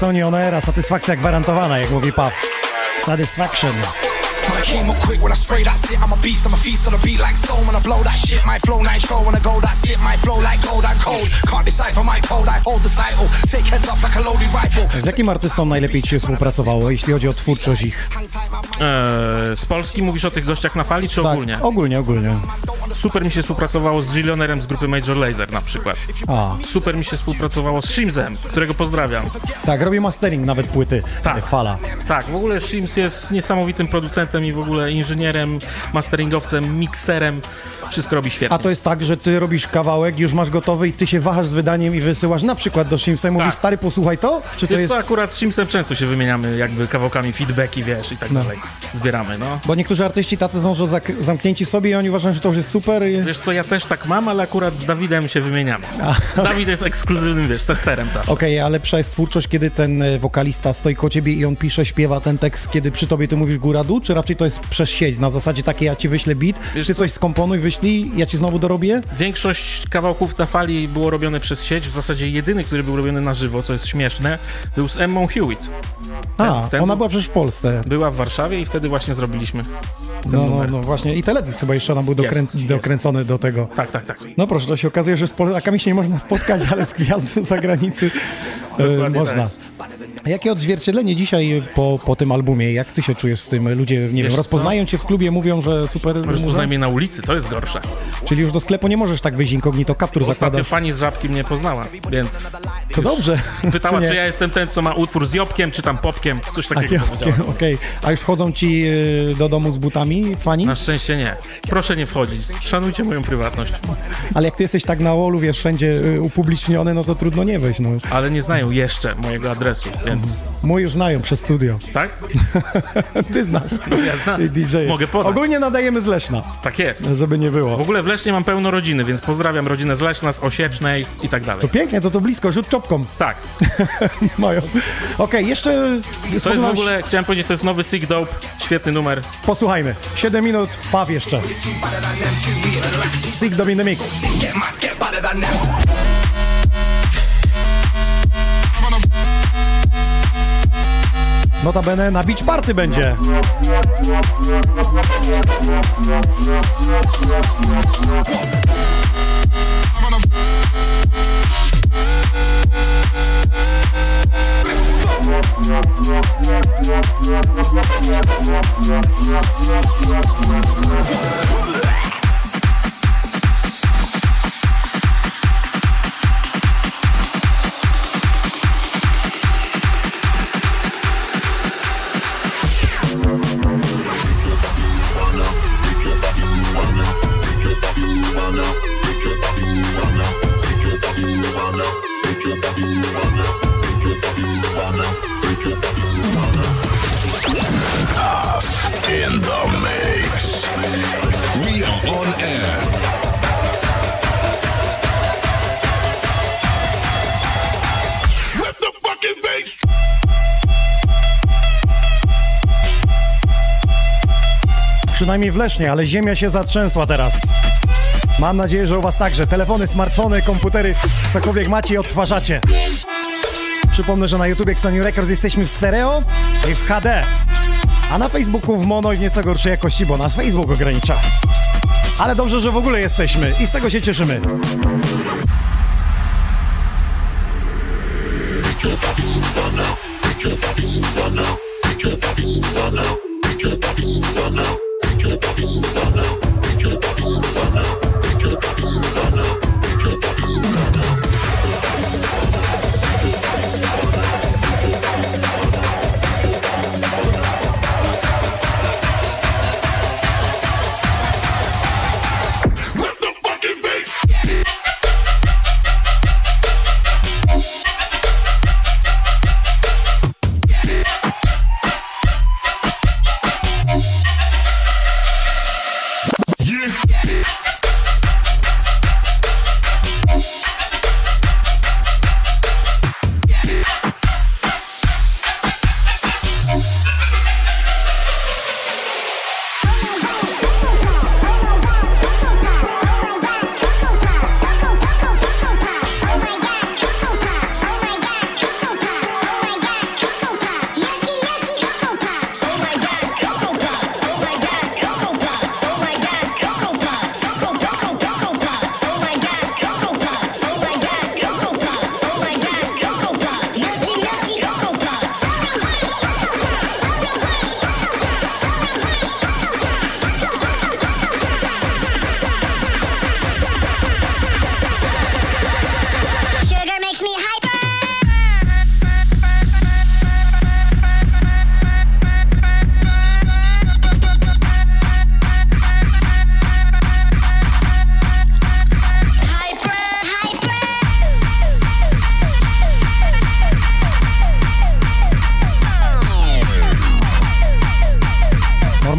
Xoni on Air, satysfakcja gwarantowana, jak mówi Pap. Satisfaction. When I came up quick, when I spray that shit, I'm a beast, I'm a feast on a beat like stone. When I blow that shit, my flow nitro. When I go, that shit, my flow like gold, I'm cold. Can't decipher my code, I hold the title. Take heads off like a loaded rifle. Z jakim artystą najlepiej ci się współpracowało, jeśli chodzi o twórczość ich? Eee, z Polski mówisz o tych gościach na fali, czy ogólnie? Tak, ogólnie, ogólnie. Super mi się współpracowało z Gillionerem z grupy Major Lazer na przykład. A, Super mi się współpracowało z Shimzem, którego pozdrawiam. tak, robi mastering nawet płyty. Tak. Fala. Tak, w ogóle Shims jest niesamowitym producentem i w ogóle inżynierem, masteringowcem, mikserem. Wszystko robi świetnie. A to jest tak, że ty robisz kawałek, już masz gotowy i ty się wahasz z wydaniem i wysyłasz na przykład do Shimsa i mówisz, Tak. stary, posłuchaj to? Czy to Wiesz jest... co, akurat z Shimsem często się wymieniamy jakby kawałkami, feedbacki, wiesz, i tak No. dalej. Zbieramy, no. Bo niektórzy artyści tacy są, że zamknięci w sobie i oni uważają, że to już jest super i... Wiesz co, ja też tak mam, ale akurat z Dawidem się wymieniamy. Dawid jest ekskluzywnym, wiesz, testerem zawsze. Okej, a lepsza jest twórczość, kiedy ten e, wokalista stoi koło ciebie i on pisze, śpiewa ten tekst, kiedy przy tobie ty mówisz góra-dół, czy raczej to jest przez sieć, na zasadzie takiej, ja ci wyślę beat, Wiesz ty co? coś skomponuj, wyślij, ja ci znowu dorobię? Większość kawałków na fali było robione przez sieć. W zasadzie jedyny, który był robiony na żywo, co jest śmieszne, był z Emmą Hewitt. A, ten ona był- była przecież w Polsce. Była w Warszawie i wtedy właśnie zrobiliśmy No, no, no właśnie, i teledysk chyba jeszcze ona był dokrę- Jest, jest. dokręcony do tego. Tak, tak, tak. No proszę, to się okazuje, że z Polakami się nie można spotkać, ale z gwiazdy z zagranicy e, Dokładnie można. tak. A Jakie odzwierciedlenie dzisiaj po, po tym albumie? Jak ty się czujesz z tym? Ludzie, nie wiem, co? rozpoznają cię w klubie, mówią, że super? Rozpoznaj mnie na ulicy, to jest gorsze. Czyli już do sklepu nie możesz tak wyjść inkognito, kaptur Ostatnio zakładasz. pani z Żabki mnie poznała, więc To dobrze. pytała, nie? czy ja jestem ten, co ma utwór z Jobkiem, czy tam Popkiem, coś takiego okej, okej. A już wchodzą ci y, do domu z butami fani? Na szczęście nie. Proszę nie wchodzić. Szanujcie moją prywatność. Ale jak ty jesteś tak na wallu, wiesz, wszędzie y, upubliczniony, no to trudno nie wejść, no. Ale nie znają jeszcze mojego adresu, więc... Mój już znają przez studio. Tak? Ty znasz. Ja znam. DJ. Mogę podać. Ogólnie nadajemy z Leszna, Tak jest. żeby nie W było. ogóle w Lesznie mam pełno rodziny, więc pozdrawiam rodzinę z Leszna, z Osiecznej i tak dalej. To pięknie, to to blisko, rzut czopką Tak. mają. Okej, jeszcze To jest w ogóle, chciałem powiedzieć, to jest nowy Sick Dope, świetny numer. Posłuchajmy. 7 minut, paw jeszcze. Sick Dom in the mix. Notabene na beach party będzie. Przynajmniej w Lesznie, ale ziemia się zatrzęsła teraz. Mam nadzieję, że u was także. Telefony, smartfony, komputery, cokolwiek macie i odtwarzacie. Przypomnę, że na YouTubie Xoni Records jesteśmy w stereo i w HD. A na Facebooku w mono i w nieco gorszej jakości, bo nas Facebook ogranicza. Ale dobrze, że w ogóle jesteśmy i z tego się cieszymy. Let the fucking bass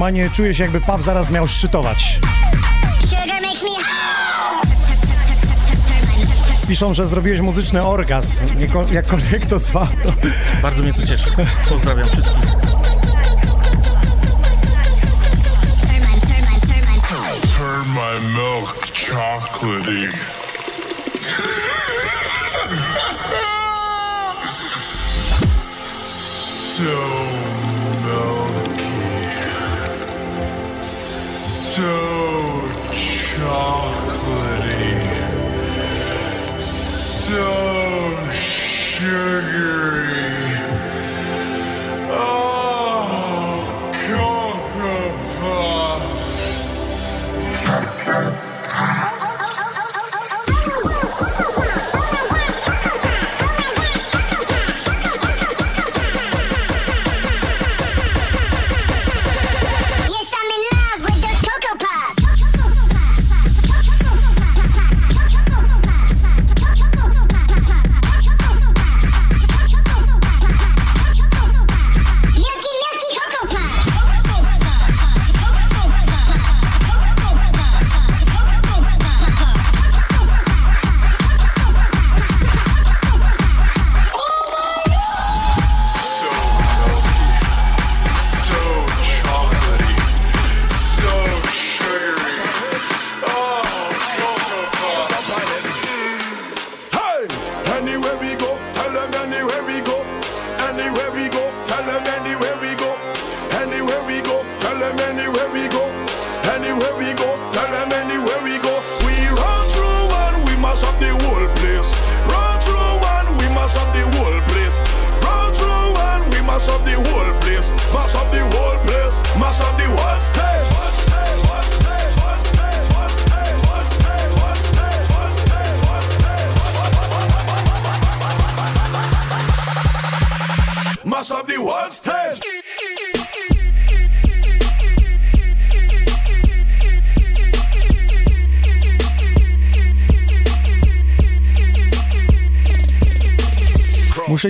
Normalnie czuję się jakby Paw zaraz miał szczytować. Piszą, że zrobiłeś muzyczny orgazm. Jakkolwiek to zwał, to... Bardzo mnie to cieszy. Pozdrawiam wszystkich. Turn my milk chocolatey. so So chocolatey. So sugary.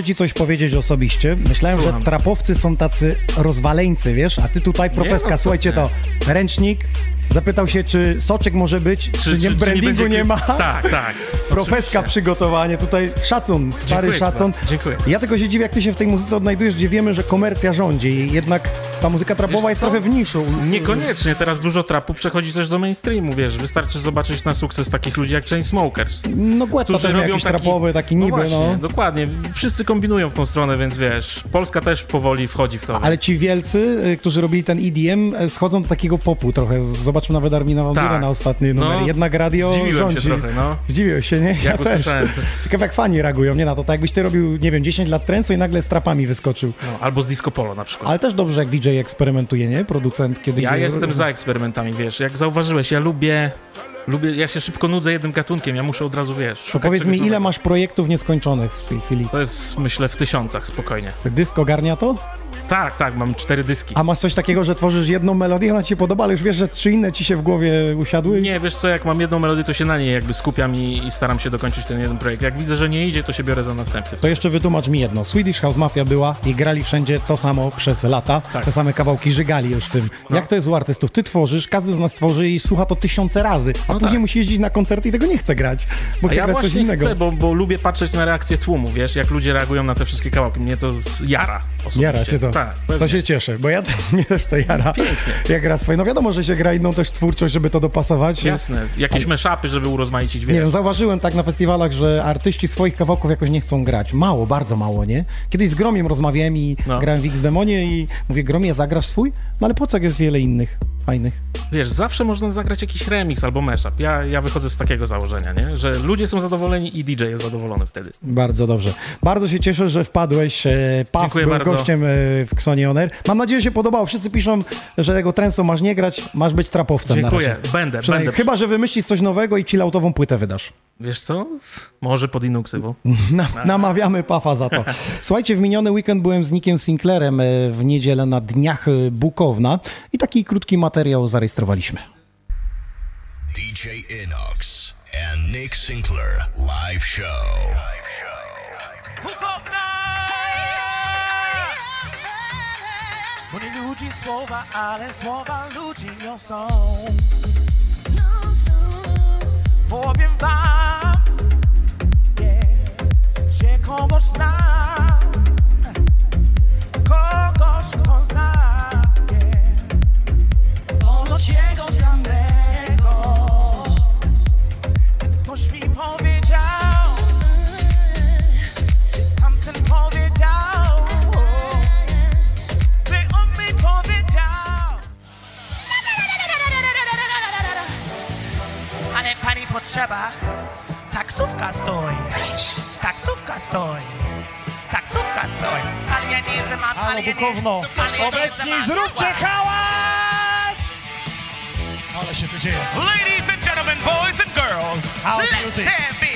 Ci coś powiedzieć osobiście. Myślałem, Słucham. że trapowcy są tacy rozwaleńcy, wiesz? A ty tutaj, profeska, no co słuchajcie to, ręcznik, zapytał się, czy soczek może być, czy, nie brandingu będzie nie, kli- ma. Tak, tak. Profeska przygotowanie, tutaj szacun, stary Dziękuję szacun. dziękuję. Ja tylko się dziwię, jak ty się w tej muzyce odnajdujesz, gdzie wiemy, że komercja rządzi i jednak ta muzyka trapowa jest trochę w niszu. Niekoniecznie, teraz dużo trapu przechodzi też do mainstreamu, wiesz, wystarczy zobaczyć na sukces takich ludzi jak Chainsmokers. No Guetta też miał jakiś trapowy, taki niby, no. Właśnie, no. dokładnie, wszyscy kombinują w tą stronę, więc wiesz, Polska też powoli wchodzi w to. Ale ci wielcy, y, którzy robili ten EDM, y, schodzą do takiego popu trochę. Zobaczmy nawet Armina Buuren Tak. na ostatni numer. No, Jednak radio zdziwiłem się rządzi. trochę, no. Zdziwiłeś się, nie? Ja też. Ciekawe jak fani reagują, nie na to. Tak jakbyś ty robił, nie wiem, 10 lat trensu i nagle z trapami wyskoczył. No, albo z Disco Polo na przykład. Ale też dobrze, jak DJ eksperymentuje, nie? Producent, kiedy Ja jestem za eksperymentami, wiesz, jak zauważyłeś, ja lubię, lubię, ja się szybko nudzę jednym gatunkiem, ja muszę od razu, wiesz, To powiedz mi, ile masz projektów nieskończonych w tej chwili? To jest, myślę, w tysiącach, spokojnie. Dysko garnia to? Tak, tak, mam cztery dyski. A masz coś takiego, że tworzysz jedną melodię, ona ci się podoba, ale już wiesz, że trzy inne ci się w głowie usiadły? Nie, wiesz co, jak mam jedną melodię, to się na niej jakby skupiam i, i staram się dokończyć ten jeden projekt. Jak widzę, że nie idzie, to się biorę za następny. To jeszcze wytłumacz mi jedno. Swedish House Mafia była i grali wszędzie to samo przez lata. Tak. Te same kawałki żygali już tym. No. Jak to jest u artystów? Ty tworzysz, każdy z nas tworzy i słucha to tysiące razy, a później tak. musi jeździć na koncerty i tego nie chce grać, bo chce ja grać coś innego. chcę, bo, bo lubię patrzeć na reakcję tłumu, wiesz, jak ludzie reagują na te wszystkie kawałki. Mnie to jara osobiście. Jara cię to. Tak, to pewnie. się cieszę, bo ja mnie też to jara. Jak gra swoje. No wiadomo, że się gra inną też twórczość, żeby to dopasować. Jasne, jakieś meszapy, żeby urozmaicić, wiesz. Nie wiem, zauważyłem tak na festiwalach, że artyści swoich kawałków jakoś nie chcą grać. Mało, bardzo mało, nie? Kiedyś z Gromiem rozmawiałem i No. grałem w X-Demonie i mówię, Gromie, zagrasz swój? No ale po co, jak jest wiele innych fajnych? Wiesz, zawsze można zagrać jakiś remix albo mashup. Ja, ja wychodzę z takiego założenia, nie? Że ludzie są zadowoleni i DJ jest zadowolony wtedy. Bardzo dobrze. Bardzo się cieszę, że wpadłeś. E, Paw Dziękuję był bardzo. gościem e, w Xonie On Air. Mam nadzieję, że się podobało. Wszyscy piszą, że tego trensu masz nie grać, masz być trapowcem Dziękuję, będę, Przynajmniej- będę. Chyba, że wymyślisz coś nowego i chilloutową płytę wydasz. Wiesz co? Może pod inną ksywą. Na, namawiamy Pafa za to. Słuchajcie, w miniony weekend byłem z Nickiem Sinclairem e, w niedzielę na Dniach e, Bukowna i taki krótki materiał zarejestrowaliśmy. DJ Inox and Nick Sinclair live show. Bo nie ludzi słowa, ale słowa ludzi niosą. Powiem wam, kogoś znam. Kogoś, kto zna, yeah. Ponoć jego samego. Kiedy ktoś mi powiedział, powiedział, mi powiedział. Pani potrzeba, taksówka stoi, taksówka stoi, taksówka stoi, ale ja nie jestem, ale Halo, ja nie Bukowno, ale ja nie obecni jestem zróbcie Antoła. hałas! Ale się tu dzieje. Ladies and gentlemen, boys and girls, House let music. there be,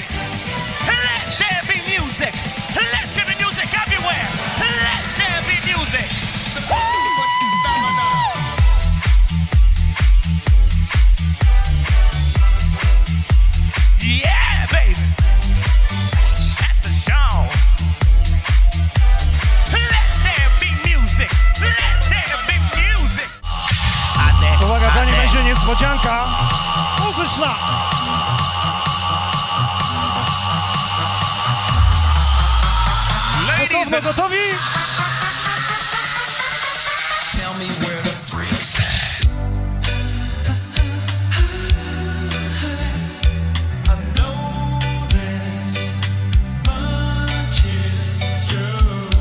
niespodzianka muzyczna. Bukowno gotowi? Tell me where the freaks at.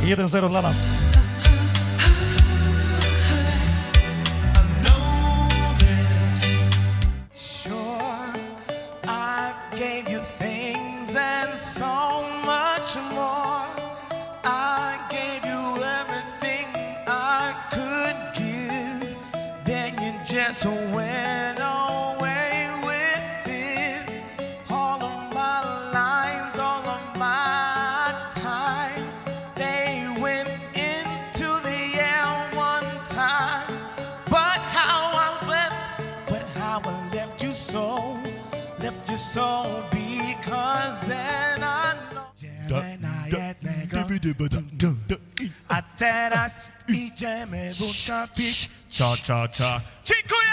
Jeden 0 dla nas. A teraz idziemy wódka pić. Cha, cha, cha. Dziękuję!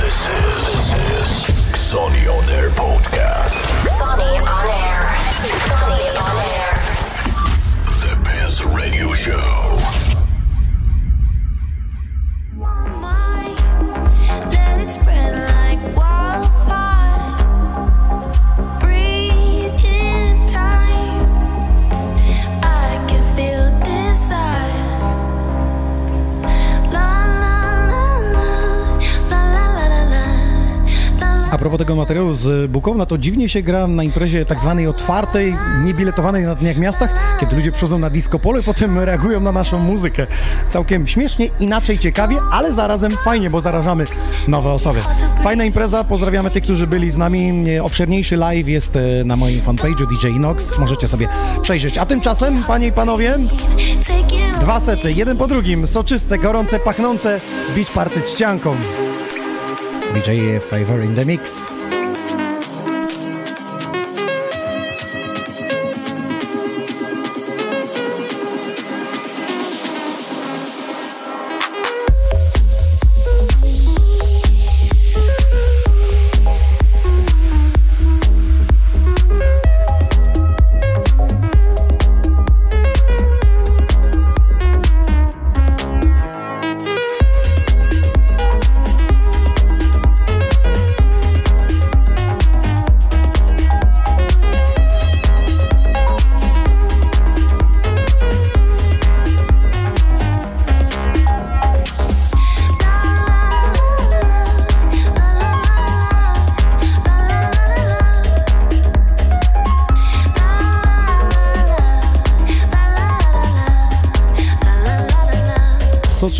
This is, this is Sony on Air Podcast. Sonny on air. Sonny on air. The best radio show. Let it spread A propos tego materiału z Bukowna, to dziwnie się gra na imprezie tak zwanej otwartej, niebiletowanej na dniach miastach, kiedy ludzie przychodzą na disco polo i potem reagują na naszą muzykę. Całkiem śmiesznie, inaczej, ciekawie, ale zarazem fajnie, bo zarażamy nowe osoby. Fajna impreza, pozdrawiamy tych, którzy byli z nami. Obszerniejszy live jest e, na moim fanpage'u DJ Inox, możecie sobie przejrzeć. A tymczasem, panie i panowie, dwa sety, jeden po drugim, soczyste, gorące, pachnące, beach party czcianką. DJ Favor in the Mix. Mix.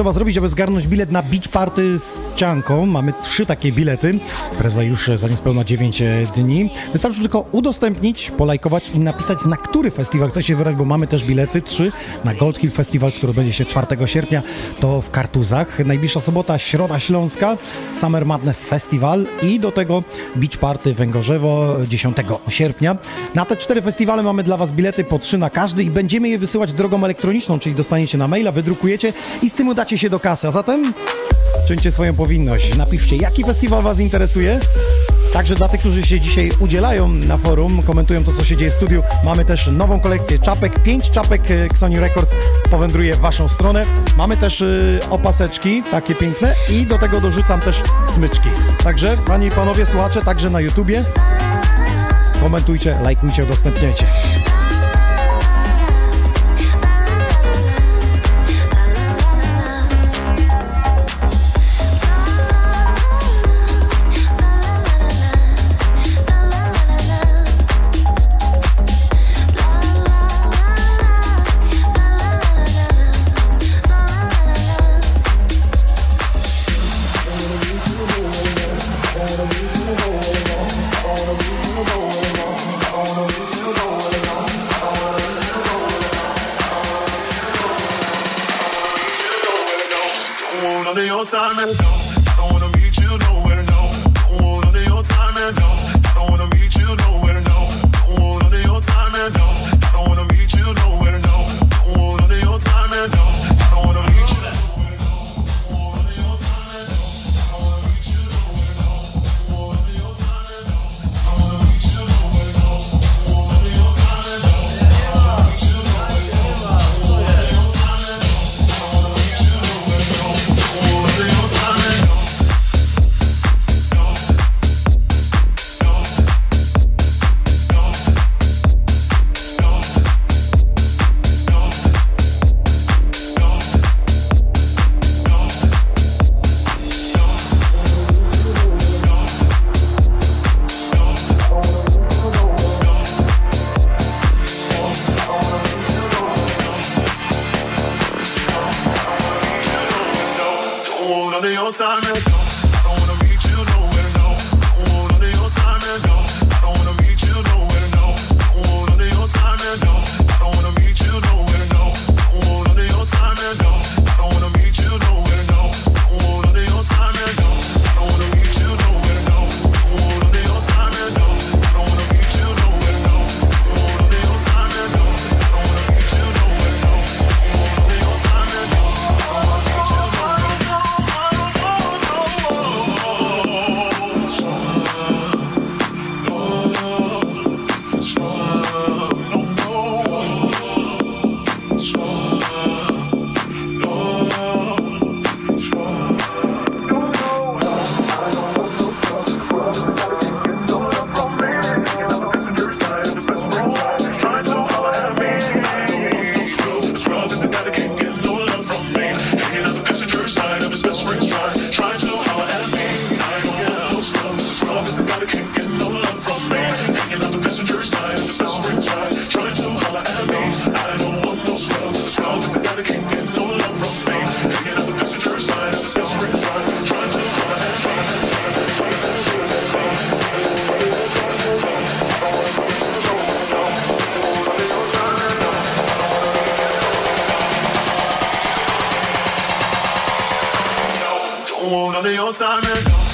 trzeba zrobić, aby zgarnąć bilet na beach party z Cianką? Mamy trzy takie bilety. Preza już e, za niespełna 9 e, dni. Wystarczy tylko udostępnić, polajkować i napisać, na który festiwal chce się wybrać, bo mamy też bilety. Trzy na Gold Hill Festival, który będzie się 4 sierpnia, to w Kartuzach. Najbliższa sobota, Środa Śląska, Summer Madness Festival i do tego Beach Party Węgorzewo 10 sierpnia. Na te cztery festiwale mamy dla Was bilety po trzy na każdy i będziemy je wysyłać drogą elektroniczną, czyli dostaniecie na maila, wydrukujecie i z tym udacie macie się do kasy, a zatem czyńcie swoją powinność. Napiszcie, jaki festiwal Was interesuje. Także dla tych, którzy się dzisiaj udzielają na forum, komentują to, co się dzieje w studiu, mamy też nową kolekcję czapek. Pięć czapek e, Xoni Records powędruje w Waszą stronę. Mamy też e, opaseczki, takie piękne i do tego dorzucam też smyczki. Także, Panie i Panowie słuchacze, także na YouTubie komentujcie, lajkujcie, udostępniajcie. all the old timers.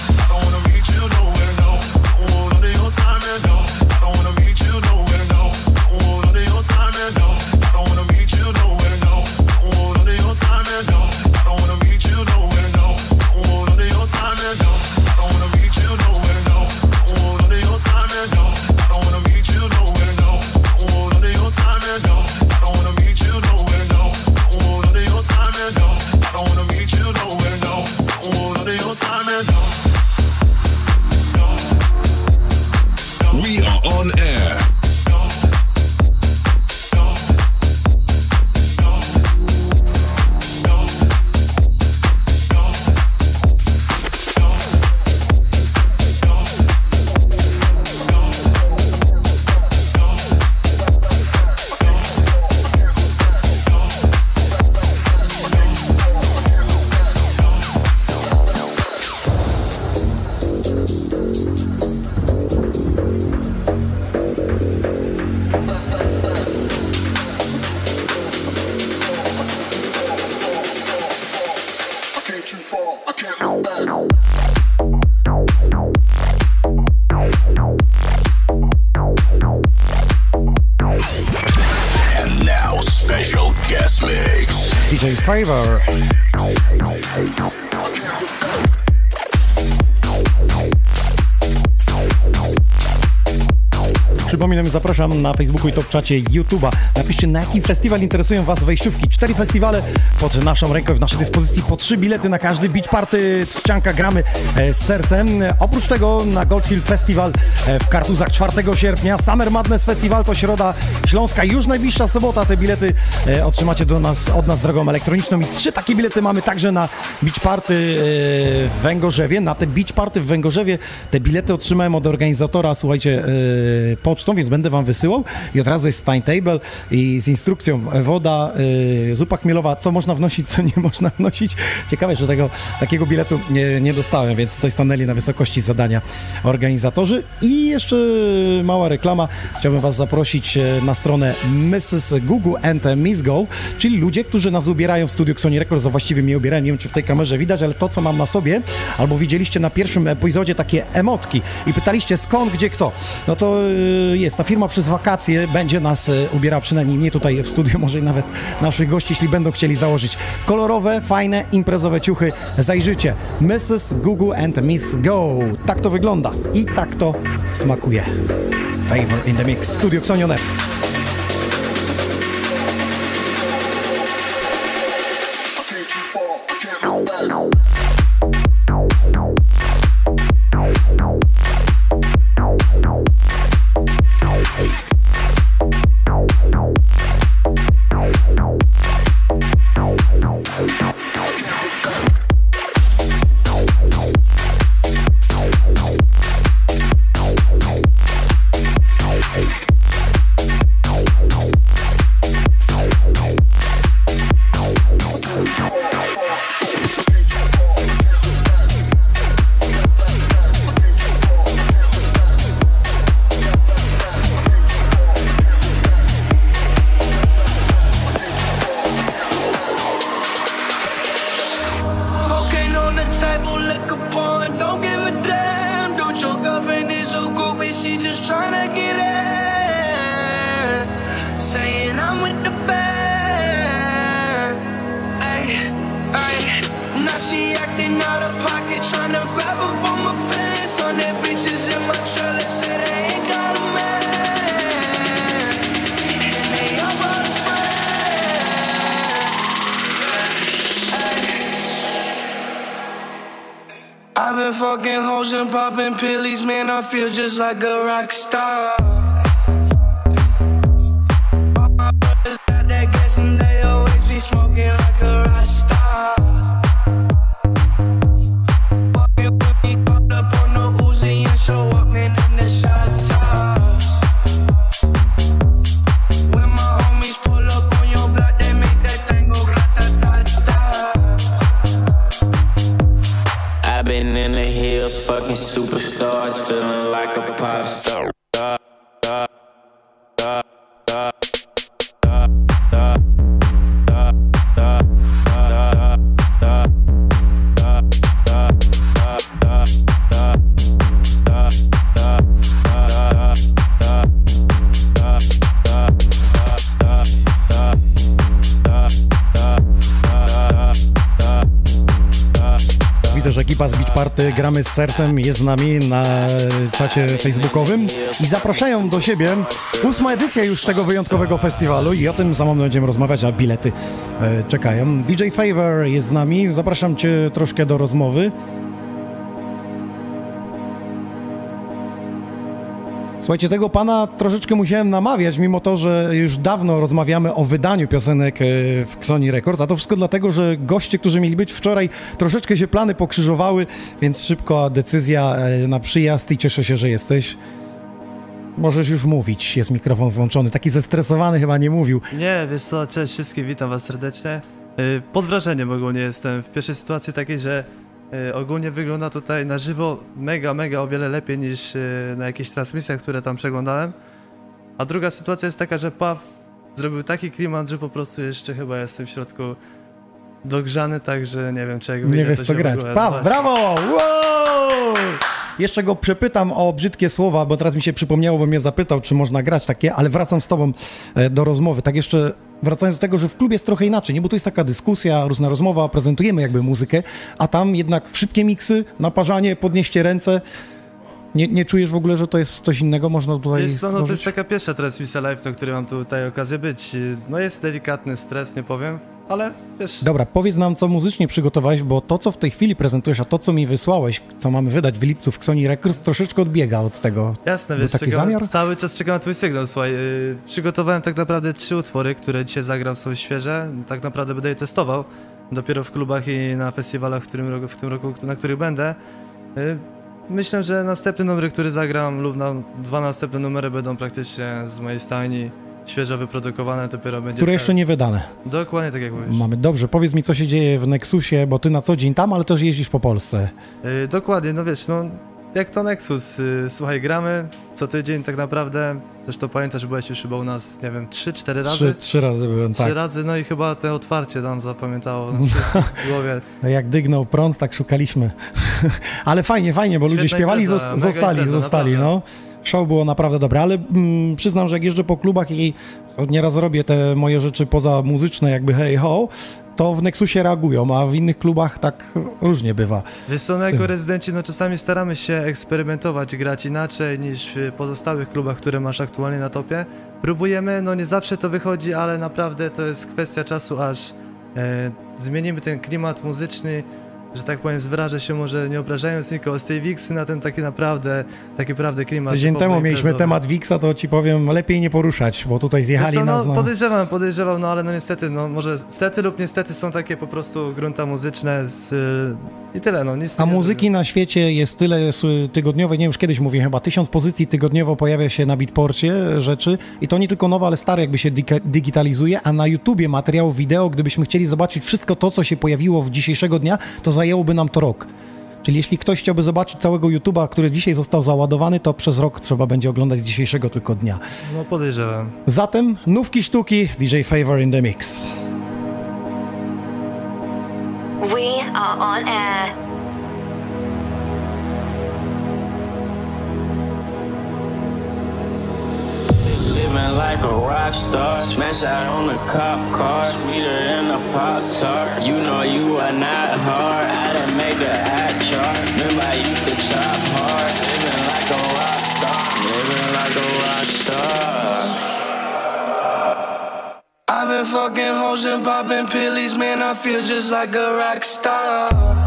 Zapraszam na Facebooku i top czacie YouTube'a. Napiszcie, na jaki festiwal interesują Was wejściówki. Cztery festiwale pod naszą ręką, w naszej dyspozycji po trzy bilety na każdy beach party, trzcianka gramy e, z sercem. Oprócz tego na Gold Hill Festival e, w Kartuzach 4 sierpnia, Summer Madness Festival to Środa Śląska, już najbliższa sobota. Te bilety e, otrzymacie do nas, od nas drogą elektroniczną i trzy takie bilety mamy także na beach party w Węgorzewie. Na te beach party w Węgorzewie te bilety otrzymałem od organizatora, słuchajcie, pocztą, więc będę wam wysyłał i od razu jest timetable i z instrukcją woda, e, zupa chmielowa, co można wnosić, co nie można wnosić. Ciekawe, że tego, takiego biletu nie, nie dostałem, więc tutaj stanęli na wysokości zadania organizatorzy. I jeszcze mała reklama. Chciałbym was zaprosić e, na stronę Mrs. Google and Miss Go, czyli ludzie, którzy nas ubierają w studiu Sony Records, a właściwie mnie ubierają, nie wiem czy w tej kamerze widać, ale to co mam na sobie, albo widzieliście na pierwszym epizodzie takie emotki i pytaliście skąd, gdzie, kto. No to y, jest, ta firma przez wakacje będzie nas y, ubierała, przynajmniej mnie tutaj w studiu, może i nawet naszych gości, jeśli będą chcieli założyć kolorowe, fajne, imprezowe ciuchy. Zajrzyjcie. Mrs. Google and Miss Go. Tak to wygląda i tak to smakuje. Favor in the mix. Studio Xonione. Gramy z Sercem jest z nami na czacie facebookowym i zapraszają do siebie. Ósma edycja już tego wyjątkowego festiwalu i o tym za moment będziemy rozmawiać, a bilety e, czekają. DJ Favor jest z nami, zapraszam Cię troszkę do rozmowy. Słuchajcie, tego pana troszeczkę musiałem namawiać, mimo to, że już dawno rozmawiamy o wydaniu piosenek e, w Sony Records, a to wszystko dlatego, że goście, którzy mieli być wczoraj, troszeczkę się plany pokrzyżowały, więc szybko decyzja e, na przyjazd i cieszę się, że jesteś. Możesz już mówić, jest mikrofon włączony. Taki zestresowany chyba nie mówił. Nie, wiesz co, cześć wszystkim, witam was serdecznie. Y, Pod wrażeniem ogólnie jestem w pierwszej sytuacji takiej, że ogólnie wygląda tutaj na żywo mega, mega o wiele lepiej niż y, na jakichś transmisjach, które tam przeglądałem. A druga sytuacja jest taka, że Paw zrobił taki klimat, że po prostu jeszcze chyba jestem w środku dogrzany, także nie wiem, czy jak Nie wyjdę, wiesz co grać. Paw, brawo! Wow! Jeszcze go przepytam o brzydkie słowa, bo teraz mi się przypomniało, bo mnie zapytał, czy można grać takie, ale wracam z tobą e, do rozmowy. Tak jeszcze wracając do tego, że w klubie jest trochę inaczej, nie? Bo to jest taka dyskusja, różna rozmowa, prezentujemy jakby muzykę, a tam jednak szybkie miksy, naparzanie, podnieście ręce. Nie, nie czujesz w ogóle, że to jest coś innego? Można tutaj Wiesz co, no to jest taka pierwsza transmisja live, na której mam tutaj okazję być. No jest delikatny stres, nie powiem, ale wiesz... Dobra, powiedz nam, co muzycznie przygotowałeś, bo to, co w tej chwili prezentujesz, a to, co mi wysłałeś, co mamy wydać w lipcu w Sony Records, troszeczkę odbiega od tego. Jasne, Był wiesz, taki czekam, zamiar? cały czas czekam na twój sygnał, słuchaj. Yy, przygotowałem tak naprawdę trzy utwory, które dzisiaj zagram, są świeże. Tak naprawdę będę je testował dopiero w klubach i na festiwalach, w, którym roku, w tym roku, na których będę. Yy, myślę, że następny numer, który zagram lub na, dwa następne numery będą praktycznie z mojej stajni świeżo wyprodukowane, dopiero będzie Które jeszcze nie wydane. Dokładnie tak jak mówisz. Mamy dobrze. Powiedz mi, co się dzieje w Nexusie, bo ty na co dzień tam, ale też jeździsz po Polsce. Yy, dokładnie, no wiesz, no jak to Nexus, yy, słuchaj, gramy co tydzień tak naprawdę, zresztą pamiętasz, byłeś już chyba u nas, nie wiem, 3-4 razy? Trzy, trzy razy byłem, Trzy tak. razy, no i chyba te otwarcie nam zapamiętało no, w głowie. Jak dygnął prąd, tak szukaliśmy. ale fajnie, fajnie, bo ludzie Świetna śpiewali, impreza, zost- mega zostali, impreza, zostali, naprawdę. no. Show było naprawdę dobre, ale mm, przyznam, że jak jeżdżę po klubach i nieraz robię te moje rzeczy poza muzyczne, jakby hey ho, to w Nexusie reagują, a w innych klubach tak różnie bywa. Wiesz co, no jako rezydenci, no czasami staramy się eksperymentować, grać inaczej niż w pozostałych klubach, które masz aktualnie na topie. Próbujemy, no nie zawsze to wychodzi, ale naprawdę to jest kwestia czasu, aż e, zmienimy ten klimat muzyczny, że tak powiem, wyrażę się może nie obrażając nikogo, z tej Wixy na ten taki naprawdę, taki prawdę klimat. Tydzień temu mieliśmy temat Wixa, to ci powiem, lepiej nie poruszać, bo tutaj zjechali co, no, nas na... Podejrzewam, podejrzewam, no ale no niestety, no może stety lub niestety są takie po prostu grunta muzyczne z, y, i tyle, no nic A muzyki na świecie jest tyle s- tygodniowej, nie wiem, już kiedyś mówiłem, chyba tysiąc pozycji tygodniowo pojawia się na Beatporcie rzeczy. I to nie tylko nowe, ale stare jakby się digitalizuje, a na YouTubie materiałów wideo, gdybyśmy chcieli zobaczyć wszystko to, co się pojawiło w dzisiejszego dnia, to zajęłoby nam to rok. Czyli jeśli ktoś chciałby zobaczyć całego YouTuba, który dzisiaj został załadowany, to przez rok trzeba będzie oglądać z dzisiejszego tylko dnia. No podejrzewam. Zatem nówki sztuki, DJ Favor in the Mix. We are on air. Living like a rock star, smash out on the cop car, sweeter than a pop tart. You know you are not hard. I done make a hat chart. Remember I used to chop hard. Living like a rock star, living like a rock star. I've been fucking hoes and popping pillies, man. I feel just like a rock star.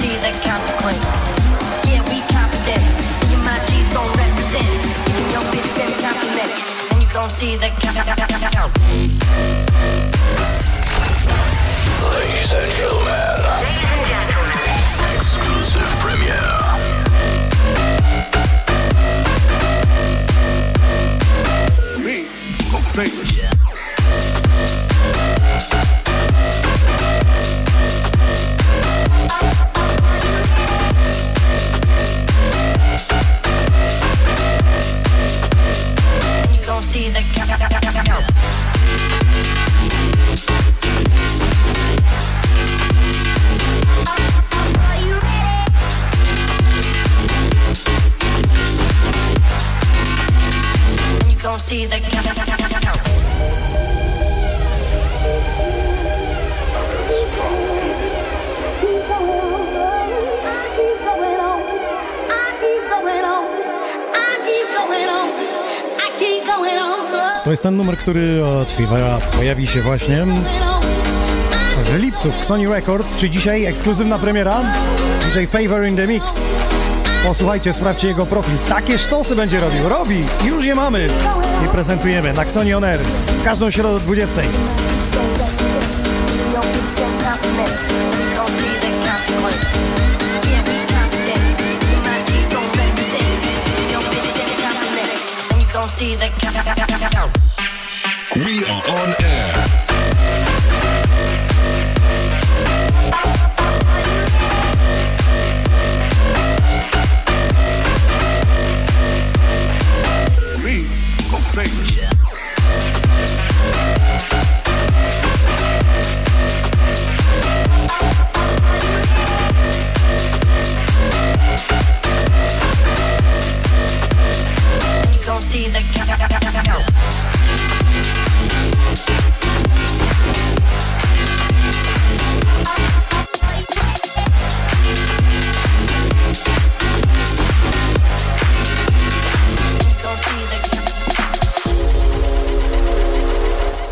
See the consequence. Yeah, we confident. You my G's gon' represent. Give your bitch them compliment. And you gon' see the consequence. Ladies and gentlemen. Exclusive premiere. Me, I'm famous. And see the consequence. To jest ten numer, który od Fivera pojawi się właśnie w lipcu w Sony Records, czy dzisiaj ekskluzywna premiera DJ Favor in the Mix. Posłuchajcie, sprawdźcie jego profil. Takie sztosy będzie robił. Robi! Już je mamy i prezentujemy na Xoni On Air. Każdą środę o 20. Yeah, we confident. You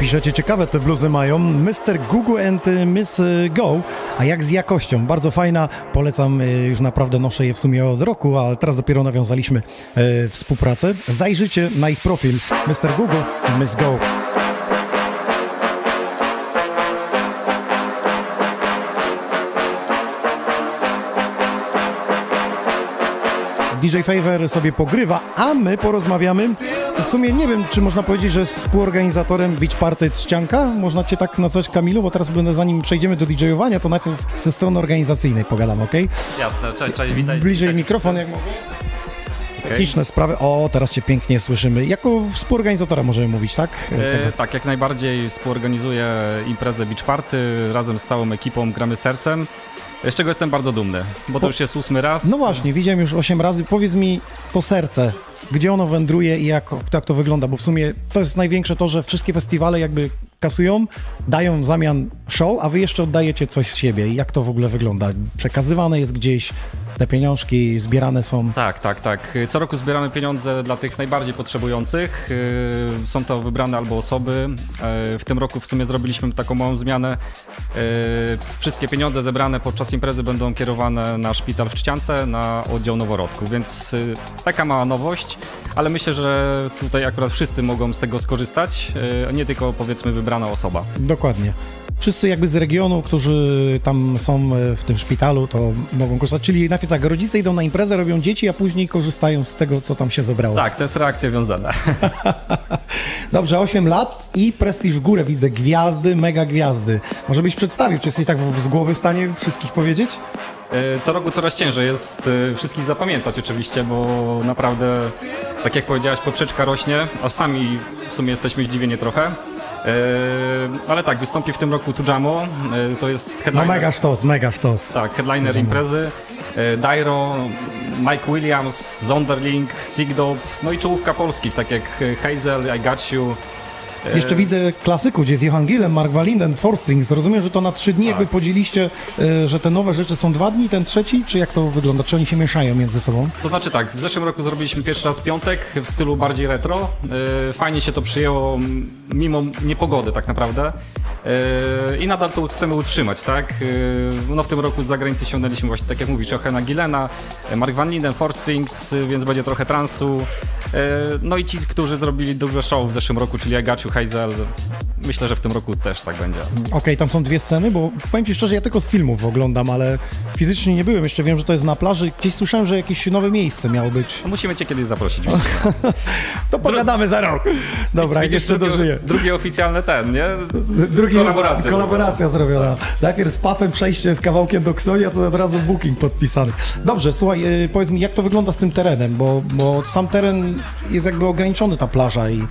Piszecie, ciekawe te bluzy mają. Mr. Google and Miss Go. A jak z jakością? Bardzo fajna. Polecam, y, już naprawdę noszę je w sumie od roku, ale teraz dopiero nawiązaliśmy y, współpracę. Zajrzyjcie na ich profil Mr. Google and Miss Go. DJ Favor sobie pogrywa, a my porozmawiamy. W sumie nie wiem, czy można powiedzieć, że współorganizatorem Beach Party Trzcianka? Można cię tak nazwać, Kamilu? Bo teraz będę, zanim przejdziemy do DJ-owania, to najpierw ze strony organizacyjnej pogadam, ok? Jasne, cześć, cześć, witaj. Bliżej witaj. mikrofon, jak mogę. Techniczne sprawy. O, teraz cię pięknie słyszymy. Jako współorganizatora możemy mówić, tak? E, tak, jak najbardziej współorganizuję imprezę Beach Party razem z całą ekipą Gramy Sercem, z czego jestem bardzo dumny, bo to już jest ósmy raz. No właśnie, widziałem już 8 razy. Powiedz mi to serce, gdzie ono wędruje i jak, jak to wygląda, bo w sumie to jest największe to, że wszystkie festiwale jakby kasują, dają w zamian show, a wy jeszcze oddajecie coś z siebie. Jak to w ogóle wygląda? Przekazywane jest gdzieś, te pieniążki zbierane są. Tak, tak, tak. Co roku zbieramy pieniądze dla tych najbardziej potrzebujących. Yy, Są to wybrane albo osoby. Yy, W tym roku w sumie zrobiliśmy taką małą zmianę. Yy, Wszystkie pieniądze zebrane podczas imprezy będą kierowane na szpital w Czciance, na oddział noworodków, więc taka mała nowość, ale myślę, że tutaj akurat wszyscy mogą z tego skorzystać, nie tylko powiedzmy wybrana osoba. Dokładnie. Wszyscy jakby z regionu, którzy tam są e, w tym szpitalu, to mogą korzystać. Czyli najpierw tak, rodzice idą na imprezę, robią dzieci, a później korzystają z tego, co tam się zebrało. Tak, to jest reakcja wiązana. Dobrze, 8 lat i prestiż w górę. Widzę gwiazdy, mega gwiazdy. Może byś przedstawił, czy jesteś tak z głowy w stanie wszystkich powiedzieć? E, Co roku coraz ciężej jest e, wszystkich zapamiętać oczywiście, bo naprawdę, tak jak powiedziałaś, poprzeczka rośnie, a sami w sumie jesteśmy zdziwieni trochę. E, Ale tak, wystąpi w tym roku Tujamo, e, to jest No headliner, mega sztos, mega sztos. tak, headliner imprezy. E, Dairo, Mike Williams, Zonderling, Sigdop, no i czołówka polskich, tak jak Hazel, I Got You. E, Jeszcze widzę klasyku, gdzie jest Johan Gillen, Mark Wallinden, Four Strings. Rozumiem, że to na trzy dni jakby podzieliście, y, że te nowe rzeczy są dwa dni, ten trzeci, czy jak to wygląda? Czy oni się mieszają między sobą? To znaczy tak, w zeszłym roku zrobiliśmy pierwszy raz piątek w stylu bardziej retro. Yy, Fajnie się to przyjęło mimo niepogody tak naprawdę. I nadal to chcemy utrzymać, tak? No w tym roku z zagranicy ściągnęliśmy właśnie, tak jak mówisz, Johana Gillena, Mark Van Linden, Four Strings, yy, więc będzie trochę transu. No i ci, którzy zrobili duże show w zeszłym roku, czyli Agaciu, Hazel, myślę, że w tym roku też tak będzie. Okej, tam są dwie sceny, bo powiem Ci szczerze, ja tylko z filmów oglądam, ale fizycznie nie byłem. Jeszcze wiem, że to jest na plaży. Gdzieś słyszałem, że jakieś nowe miejsce miało być. Musimy Cię kiedyś zaprosić. To pogadamy za rok. Dobra, jak jeszcze drugie- dożyję. Drugie oficjalne ten, nie? Drugi, Kolaboracja. kolaboracja zrobiona. Najpierw z Pafem przejście z kawałkiem do Ksonia, to od razu booking podpisany. Dobrze, słuchaj, y, powiedz mi, jak to wygląda z tym terenem, bo, bo sam teren jest jakby ograniczony, ta plaża i...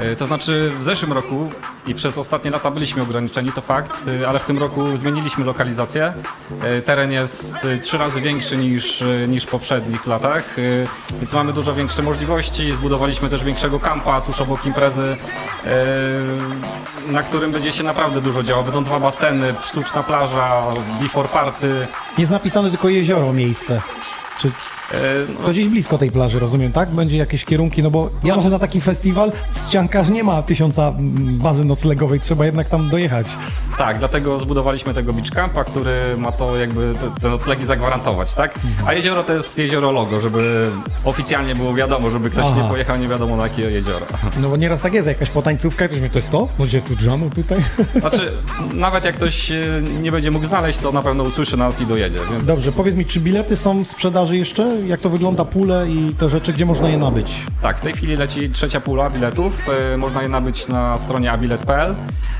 E, To znaczy w zeszłym roku i przez ostatnie lata byliśmy ograniczeni, to fakt, e, ale w tym roku zmieniliśmy lokalizację. E, Teren jest trzy razy większy niż, niż w poprzednich latach, więc mamy dużo większe możliwości. Zbudowaliśmy też większego kampa tuż obok imprezy, na którym będzie się naprawdę dużo działo. Będą dwa baseny, sztuczna plaża, before party. Jest napisane tylko jezioro, miejsce. Czy to gdzieś blisko tej plaży, rozumiem, tak? Będzie jakieś kierunki, no bo ja może na taki festiwal z Ciankarz nie ma tysiąca mm, bazy noclegowej, trzeba jednak tam dojechać. Tak, dlatego zbudowaliśmy tego beach campa, który ma to jakby te, te noclegi zagwarantować, tak? A jezioro to jest jezioro logo, żeby oficjalnie było wiadomo, żeby ktoś Aha. nie pojechał nie wiadomo na jakie jezioro. No bo nieraz tak jest, jakaś potańcówka ktoś mówi, to jest to? No gdzie tu drzanu tutaj? Znaczy, nawet jak ktoś e, nie będzie mógł znaleźć, to na pewno usłyszy nas i dojedzie, więc... Dobrze, powiedz mi, czy bilety są w sprzedaży jeszcze? Jak to wygląda, pule i te rzeczy, gdzie można je nabyć? Tak, w tej chwili leci trzecia pula biletów. E, Można je nabyć na stronie abilet.pl.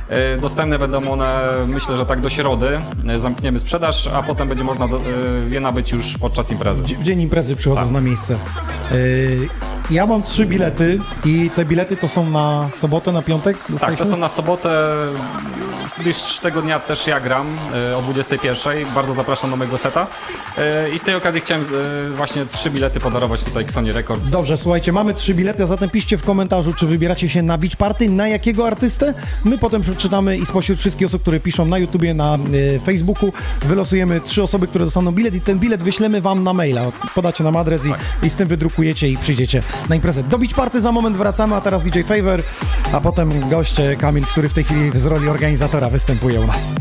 E, Dostępne będą one, myślę, że tak do środy. E, Zamkniemy sprzedaż, a potem będzie można je nabyć już podczas imprezy. W dzień imprezy przychodząc Tak. na miejsce. Ja mam trzy bilety i te bilety to są na sobotę, na piątek? Tak, to są na sobotę, gdyż tego dnia też ja gram o 21. Bardzo zapraszam do mojego seta. I z tej okazji chciałem e, właśnie trzy bilety podarować tutaj Sony Records. Dobrze, słuchajcie, mamy trzy bilety, a zatem piszcie w komentarzu, czy wybieracie się na Beach Party, na jakiego artystę. My potem przeczytamy i spośród wszystkich osób, które piszą na YouTubie, na y, Facebooku, wylosujemy trzy osoby, które dostaną bilet i ten bilet wyślemy wam na maila. Podacie nam adres i, i z tym wydrukujecie i przyjdziecie na imprezę. Do Beach Party za moment wracamy, a teraz DJ Favor, a potem goście Kamil, który w tej chwili z roli organizatora występuje u nas.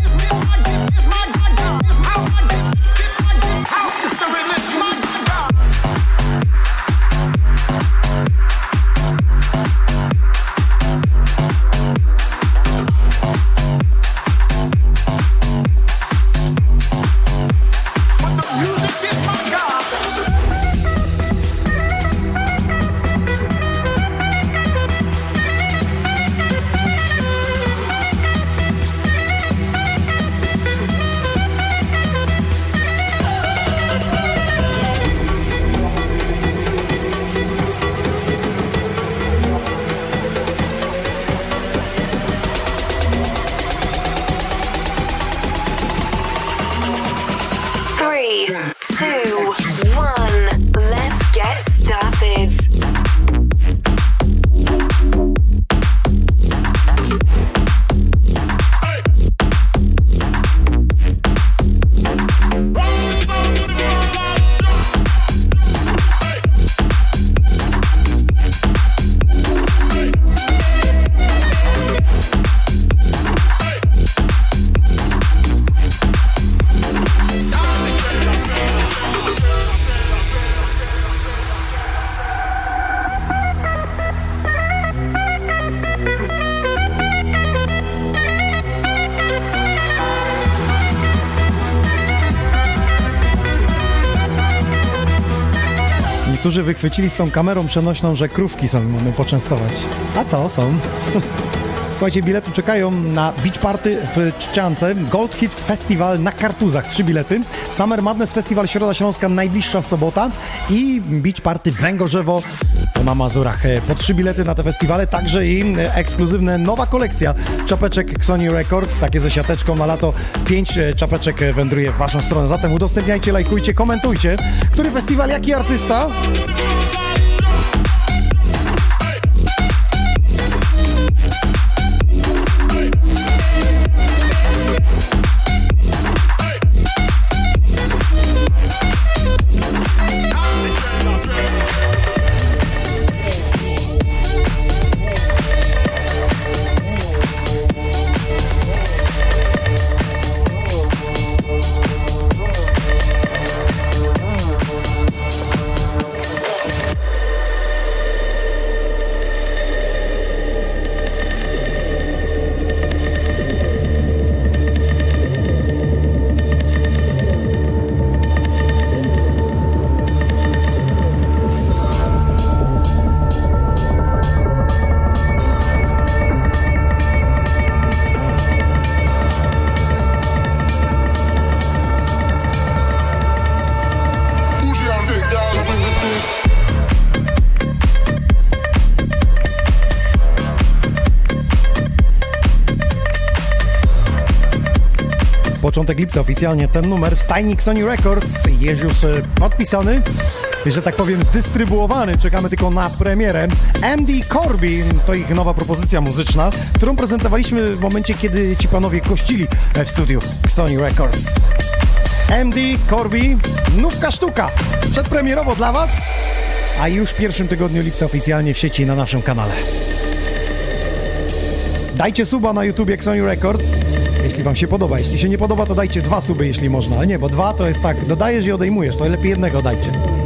Wychwycili z tą kamerą przenośną, że krówki są mamy poczęstować. A co są? Słuchajcie, bilety czekają na Beach Party w Czciance, Gold Hit Festival na Kartuzach, trzy bilety, Summer Madness Festival Środa Śląska, najbliższa sobota i Beach Party Węgorzewo na Mazurach. E, Po trzy bilety na te festiwale, także i e, ekskluzywna nowa kolekcja czapeczek Sony Records, takie ze siateczką na lato. Pięć e, czapeczek wędruje w waszą stronę, zatem udostępniajcie, lajkujcie, komentujcie. Który festiwal, jaki artysta? Początek lipca oficjalnie ten numer w stajnik Sony Records jest już e, podpisany że tak powiem zdystrybuowany. Czekamy tylko na premierę. MD Corby to ich nowa propozycja muzyczna, którą prezentowaliśmy w momencie, kiedy ci panowie kościli e, w studiu Sony Records. MD Corby, nówka sztuka, przedpremierowo dla was, a już w pierwszym tygodniu lipca oficjalnie w sieci na naszym kanale. Dajcie suba na YouTubie Sony Records, jeśli wam się podoba. Jeśli się nie podoba, to dajcie dwa suby, jeśli można. Ale nie, bo dwa to jest tak, dodajesz i odejmujesz, to lepiej jednego dajcie.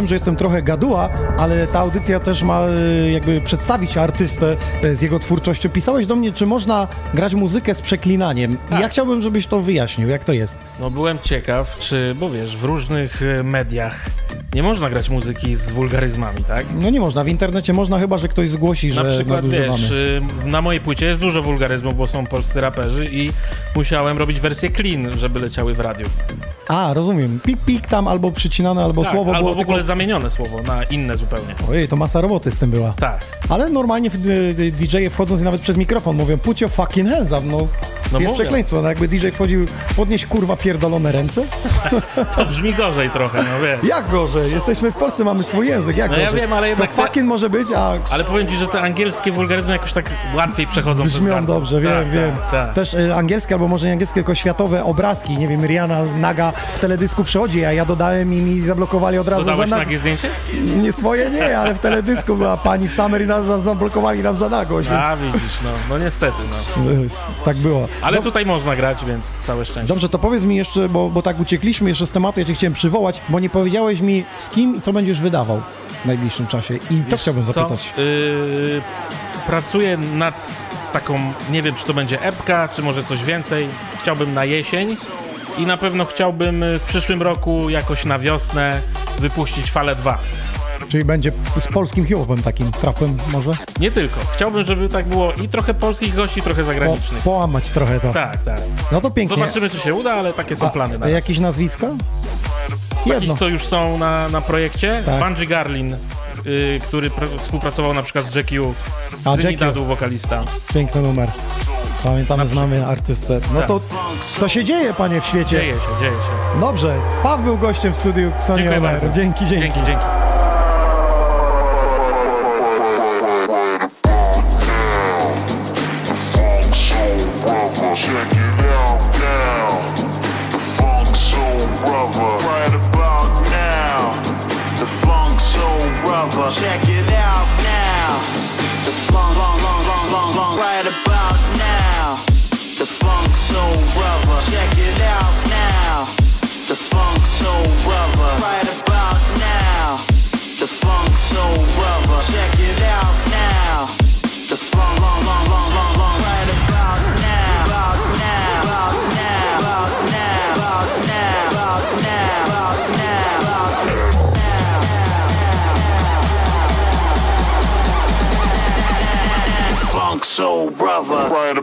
Wiem, że jestem trochę gaduła, ale ta audycja też ma e, jakby przedstawić artystę e, z jego twórczością. Pisałeś do mnie, czy można grać muzykę z przeklinaniem. I ja chciałbym, żebyś to wyjaśnił, jak to jest. No byłem ciekaw, czy, bo wiesz, w różnych e, mediach nie można grać muzyki z wulgaryzmami, tak? No nie można, w internecie można, chyba że ktoś zgłosi, że Na przykład, wiesz, y, na mojej płycie jest dużo wulgaryzmów, bo są polscy raperzy i musiałem robić wersję clean, żeby leciały w radiu. A, rozumiem. Pik, pik tam albo przycinane, albo tak, słowo albo było w ogóle tylko... zamienione słowo na inne zupełnie. Ojej, to masa roboty z tym była. Tak. Ale normalnie y, DJ-e wchodząc i nawet przez mikrofon mówią put your fucking hands up, no. No jest mówią. przekleństwo, no jakby DJ wchodził, podnieść kurwa pierdolone ręce. To brzmi gorzej trochę, no wiem. Jak gorzej? Jesteśmy w Polsce, mamy swój język, jak No ja gorzej? wiem, ale jednak To te- fucking może być, a Ale powiem ci, że te angielskie wulgaryzmy jakoś tak łatwiej przechodzą przez brzmią gardło. dobrze, wiem, tak, wiem. Tak, tak. Też y, angielskie, albo może nie angielskie, tylko światowe obrazki, nie wiem, Rihanna naga w teledysku przychodzi, a ja dodałem i mi zablokowali od razu Dodałeś za nagie zdjęcie? Nie swoje nie, ale w teledysku była pani w Summer i nas za- zablokowali nam za nagość, więc A, widzisz, no, no niestety, no. y, tak było. Ale No- tutaj można grać, więc całe szczęście. Dobrze, to powiedz mi jeszcze, bo, bo tak uciekliśmy jeszcze z tematu, ja cię chciałem przywołać, bo nie powiedziałeś mi z kim i co będziesz wydawał w najbliższym czasie. I to Wiesz chciałbym co? zapytać. Yy, pracuję nad taką, nie wiem czy to będzie epka, czy może coś więcej. Chciałbym na jesień i na pewno chciałbym y, w przyszłym roku jakoś na wiosnę wypuścić falę 2. Czyli będzie z polskim hip-hopem takim, trapem może? Nie tylko. Chciałbym, żeby tak było i trochę polskich gości, trochę Po, zagranicznych. połamać trochę to. Tak, tak. No to pięknie. Zobaczymy, czy się uda, ale takie są plany. Na A jakieś nazwiska? Z takich, co już są na, na projekcie. Tak. Bungie Garlin, y, który pr- współpracował na przykład z Jack U, z A, Trinidadu wokalista. Piękny numer. Pamiętamy, znamy artystę. No Tak. to, to się dzieje, panie w świecie. Dzieje się, dzieje się. Dobrze, Paweł był gościem w studiu Sony Dziękuję bardzo. Dzięki, dzięki. Dzięki, dzięki. brother. Ride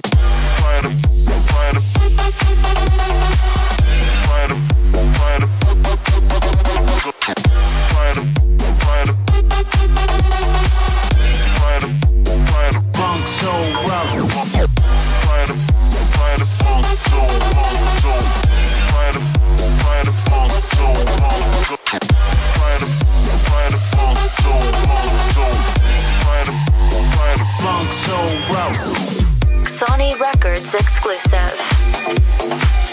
so well. So, Sony Records exclusive.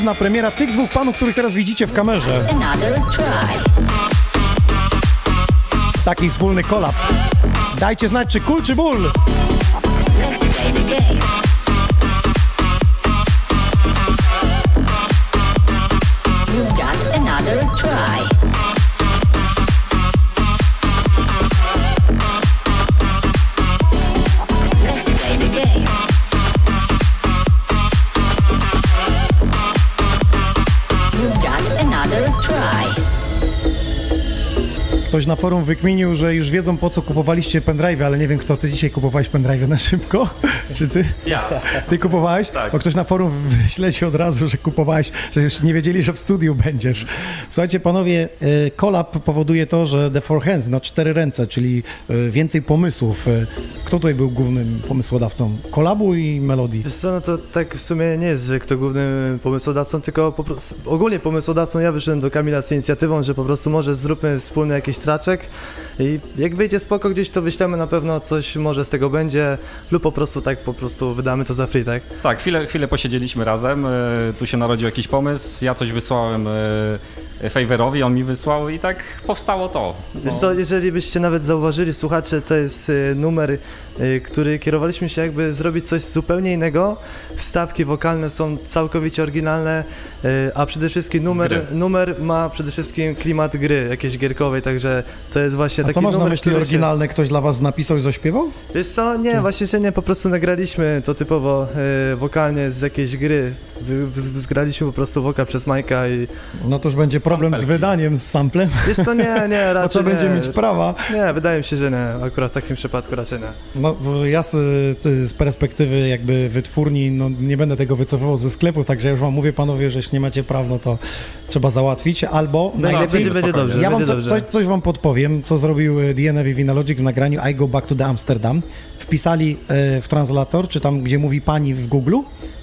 Ekskluzywna premiera tych dwóch panów, których teraz widzicie w kamerze. Taki wspólny kolab. Dajcie znać, czy kul, czy ból. Let's play the game. Ktoś na forum wykminił, że już wiedzą po co kupowaliście pendrive, ale nie wiem kto ty dzisiaj kupowałeś pendrive na szybko. Czy ty? Ja. Ty kupowałeś? Tak. Bo ktoś na forum wyśleci od razu, że kupowałeś, że już nie wiedzieli, że w studiu będziesz. Słuchajcie, panowie, y, kolab powoduje to, że The Four Hands na cztery ręce, czyli y, więcej pomysłów. Kto tutaj był głównym pomysłodawcą? Kolabu i melodii? Wiesz co, no to tak w sumie nie jest, że kto głównym pomysłodawcą, tylko po prostu, ogólnie pomysłodawcą ja wyszedłem do Kamila z inicjatywą, że po prostu może zróbmy wspólny jakiś traczek i jak wyjdzie spoko gdzieś, to wyślemy na pewno coś może z tego będzie lub po prostu tak po prostu wydamy to za free, tak? Tak, chwilę, chwilę posiedzieliśmy razem, e, tu się narodził jakiś pomysł, ja coś wysłałem e, Favorowi, on mi wysłał i tak powstało to. No. Wiesz co, jeżeli byście nawet zauważyli, słuchacze, to jest y, numer, który kierowaliśmy się jakby zrobić coś zupełnie innego. Wstawki wokalne są całkowicie oryginalne, y, a przede wszystkim numer, numer ma przede wszystkim klimat gry jakiejś gierkowej, także to jest właśnie A taki co masz na numer, myśli który się- oryginalne? Ktoś dla was napisał i zaśpiewał? Wiesz co, nie, właśnie się nie, po prostu nagraliśmy to typowo y, wokalnie z jakiejś gry. Zgraliśmy po prostu wokal przez Majka i... No to już będzie problem z wydaniem, z samplem. Wiesz co, nie, nie, raczej trzeba będzie nie. mieć prawa. Nie, wydaje mi się, że nie, akurat w takim przypadku raczej nie. No, bo ja z, z perspektywy jakby wytwórni, no nie będę tego wycofywał ze sklepu, także ja już wam mówię, panowie, że jeśli nie macie praw, no to trzeba załatwić, albo No, najlepiej... będzie- będzie dobrze, Ja wam co, coś, coś wam podpowiem, co zrobił e, DNF i Vinalogic w nagraniu I Go Back to the Amsterdam. Wpisali e, w translator, czy tam, gdzie mówi pani w Google,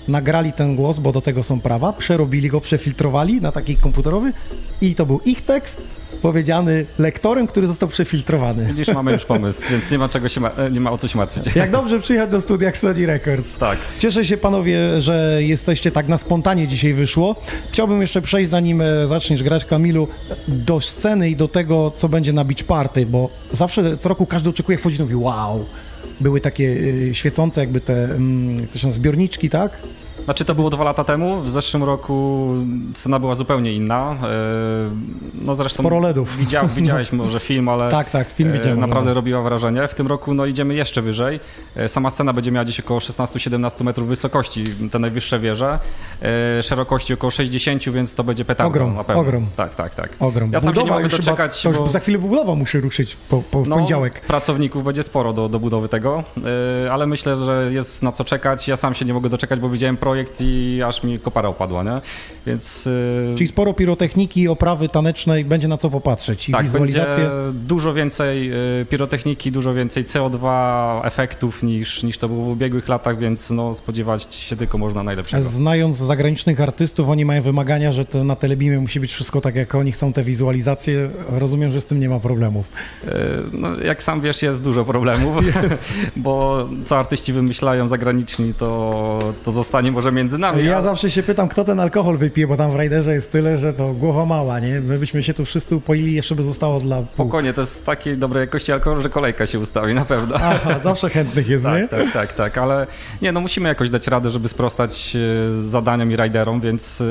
nagrali ten głos, bo do tego są prawa, przerobili go, przefiltrowali na taki komputerowy i to był ich tekst, powiedziany lektorem, który został przefiltrowany. Widzisz, mamy już pomysł, więc nie ma, czego się ma, nie ma o co się martwić. Jak dobrze przyjechać do studia Sony Records. Tak. Cieszę się panowie, że jesteście tak na spontanie dzisiaj wyszło. Chciałbym jeszcze przejść, zanim e, zaczniesz grać Kamilu, do sceny i do tego, co będzie na Beach Party, bo zawsze co roku każdy oczekuje, wchodzi i mówi wow. Były takie y, świecące jakby te, mm, to się zbiorniczki, tak? Znaczy to było dwa lata temu, w zeszłym roku cena była zupełnie inna. e, No zresztą Sporo LEDów. Widział, widziałeś może film, ale Tak, tak, film e, widziałem, naprawdę ale- robiła wrażenie. W tym roku no idziemy jeszcze wyżej. E, Sama scena będzie miała gdzieś około 16-17 metrów wysokości, te najwyższe wieże. Szerokości około 60, więc to będzie petarda Ogrom, na pewno. ogrom. Tak, tak, tak. Ogrom. Ja sam się nie mogę chyba- doczekać, już bo... za chwilę budowa musi ruszyć po, po No, poniedziałek. Pracowników będzie sporo do, do budowy tego, ale myślę, że jest na co czekać. Ja sam się nie mogę doczekać, bo widziałem projekt i aż mi kopara opadła, nie? Więc yy, Czyli sporo pirotechniki, oprawy tanecznej, będzie na co popatrzeć i tak, wizualizację. dużo więcej yy, pirotechniki, dużo więcej CO2 efektów niż, niż to było w ubiegłych latach, więc no, spodziewać się tylko można najlepszego. Znając zagranicznych artystów, oni mają wymagania, że to na telebimie musi być wszystko tak, jak oni chcą te wizualizacje. Rozumiem, że z tym nie ma problemów. Yy, No, jak sam wiesz, jest dużo problemów, bo co artyści wymyślają zagraniczni, to, to zostanie może między nami. Ja a- zawsze się pytam, kto ten alkohol wypije, bo tam w Raiderze jest tyle, że to głowa mała, nie? My byśmy się tu wszyscy upoili, jeszcze by zostało dla pół. Spokojnie, to jest takiej dobrej jakości alkohol, że kolejka się ustawi, na pewno. Aha, zawsze chętnych jest, nie? tak, tak, tak, tak, ale nie, no musimy jakoś dać radę, żeby sprostać e, zadaniom i rajderom, więc e,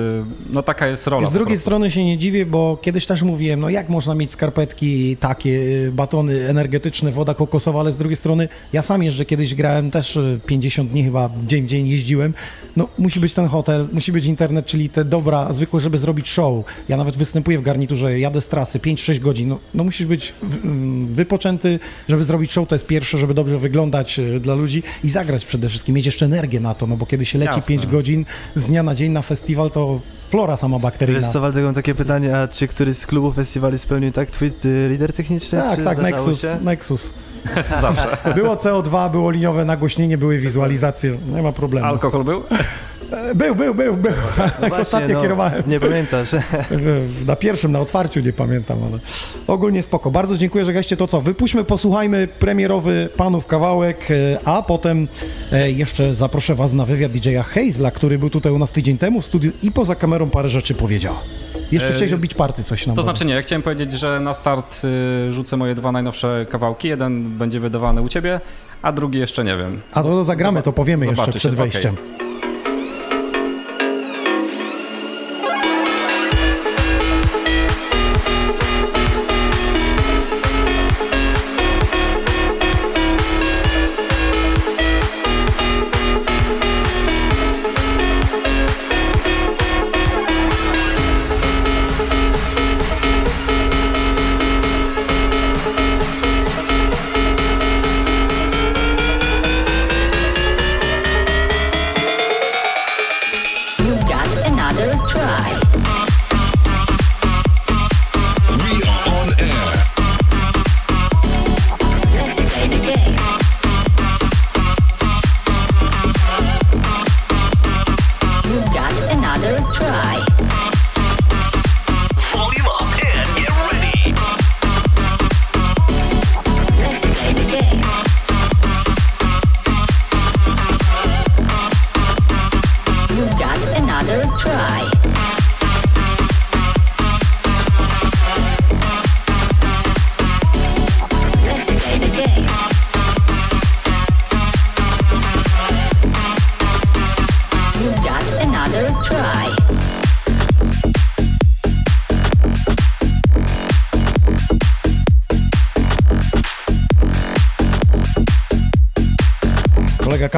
no taka jest rola. Z drugiej strony się nie dziwię, bo kiedyś też mówiłem, no jak można mieć skarpetki takie, y, batony energetyczne, woda kokosowa, ale z drugiej strony ja sam jeżdżę, kiedyś grałem też y, 50 dni chyba, dzień w dzień jeździłem, no musi być ten hotel, musi być internet, czyli te dobra zwykłe, żeby zrobić show. Ja nawet występuję w garniturze, jadę z trasy 5-6 godzin, no, no musisz być mm, wypoczęty, żeby zrobić show, to jest pierwsze, żeby dobrze wyglądać y, dla ludzi i zagrać przede wszystkim, mieć jeszcze energię na to, no bo kiedy się leci Jasne. 5 godzin z dnia na dzień na festiwal, to flora sama bakteryjna. Wiesz co, Waldek, mam takie pytanie, a czy któryś z klubów festiwali spełnił tak twój lider techniczny? Tak, tak, Nexus, Się? Nexus. Zawsze. Było CO2, było liniowe nagłośnienie, były wizualizacje, nie ma problemu. Alkohol był? E, Był, był, był, był. Jak właśnie, ostatnio no, kierowałem. nie pamiętasz. Na pierwszym, na otwarciu nie pamiętam, ale ogólnie spoko. Bardzo dziękuję, że gaście to co. Wypuśćmy, posłuchajmy premierowy panów kawałek, e, a potem e, jeszcze zaproszę was na wywiad DJ-a Hazla, który był tutaj u nas tydzień temu w studiu i poza kamerą parę rzeczy powiedział. Jeszcze E, chciałeś robić party coś nam To znaczy nie, ja chciałem powiedzieć, że na start y, rzucę moje dwa najnowsze kawałki. Jeden będzie wydawany u ciebie, a drugi jeszcze nie wiem. A to zagramy, to powiemy jeszcze przed wejściem. okej.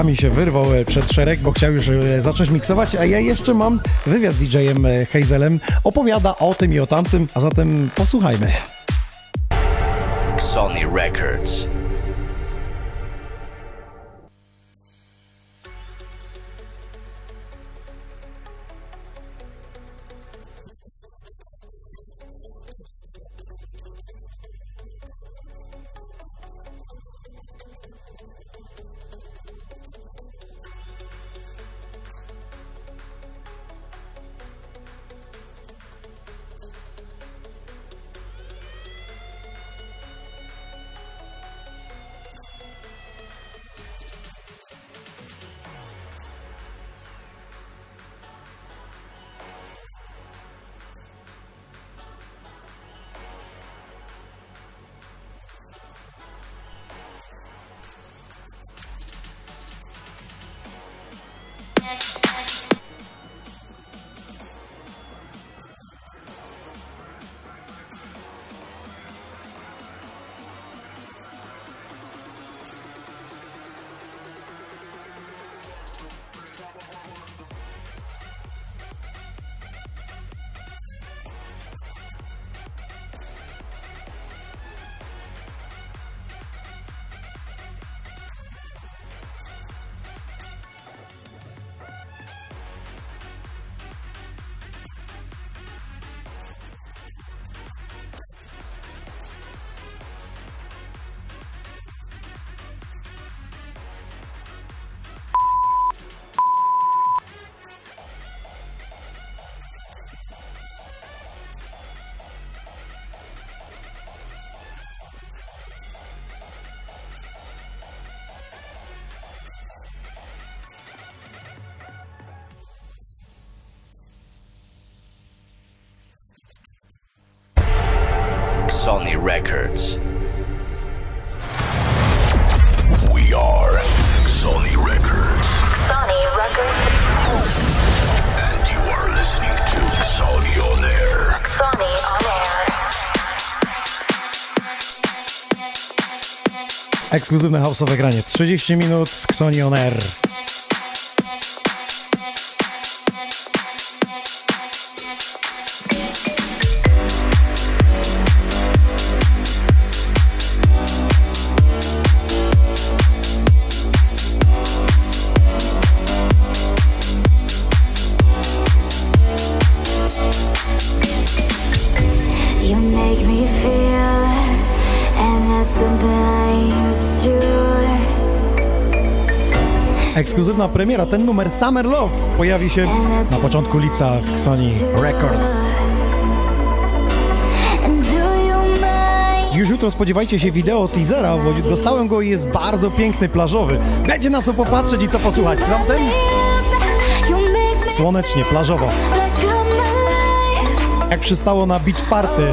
Kamil się wyrwał e, przed szereg, bo chciał już e, zacząć miksować, a ja jeszcze mam wywiad z DJ-em e, Hazelem. Opowiada o tym i o tamtym, a zatem posłuchajmy. Sony Records. Sony Records. We are Sony Records. Sony Records. And you are listening to Sony on Air. Sony on air. Ekskluzywne house'owe granie. 30 minut z Xoni On Air. ekskluzywna premiera. Ten numer Summer Love pojawi się na początku lipca w Sony Records. Już jutro spodziewajcie się wideo teasera, bo dostałem go i jest bardzo piękny, plażowy. Będzie na co popatrzeć i co posłuchać. Zatem słonecznie, plażowo. Jak przystało na beach party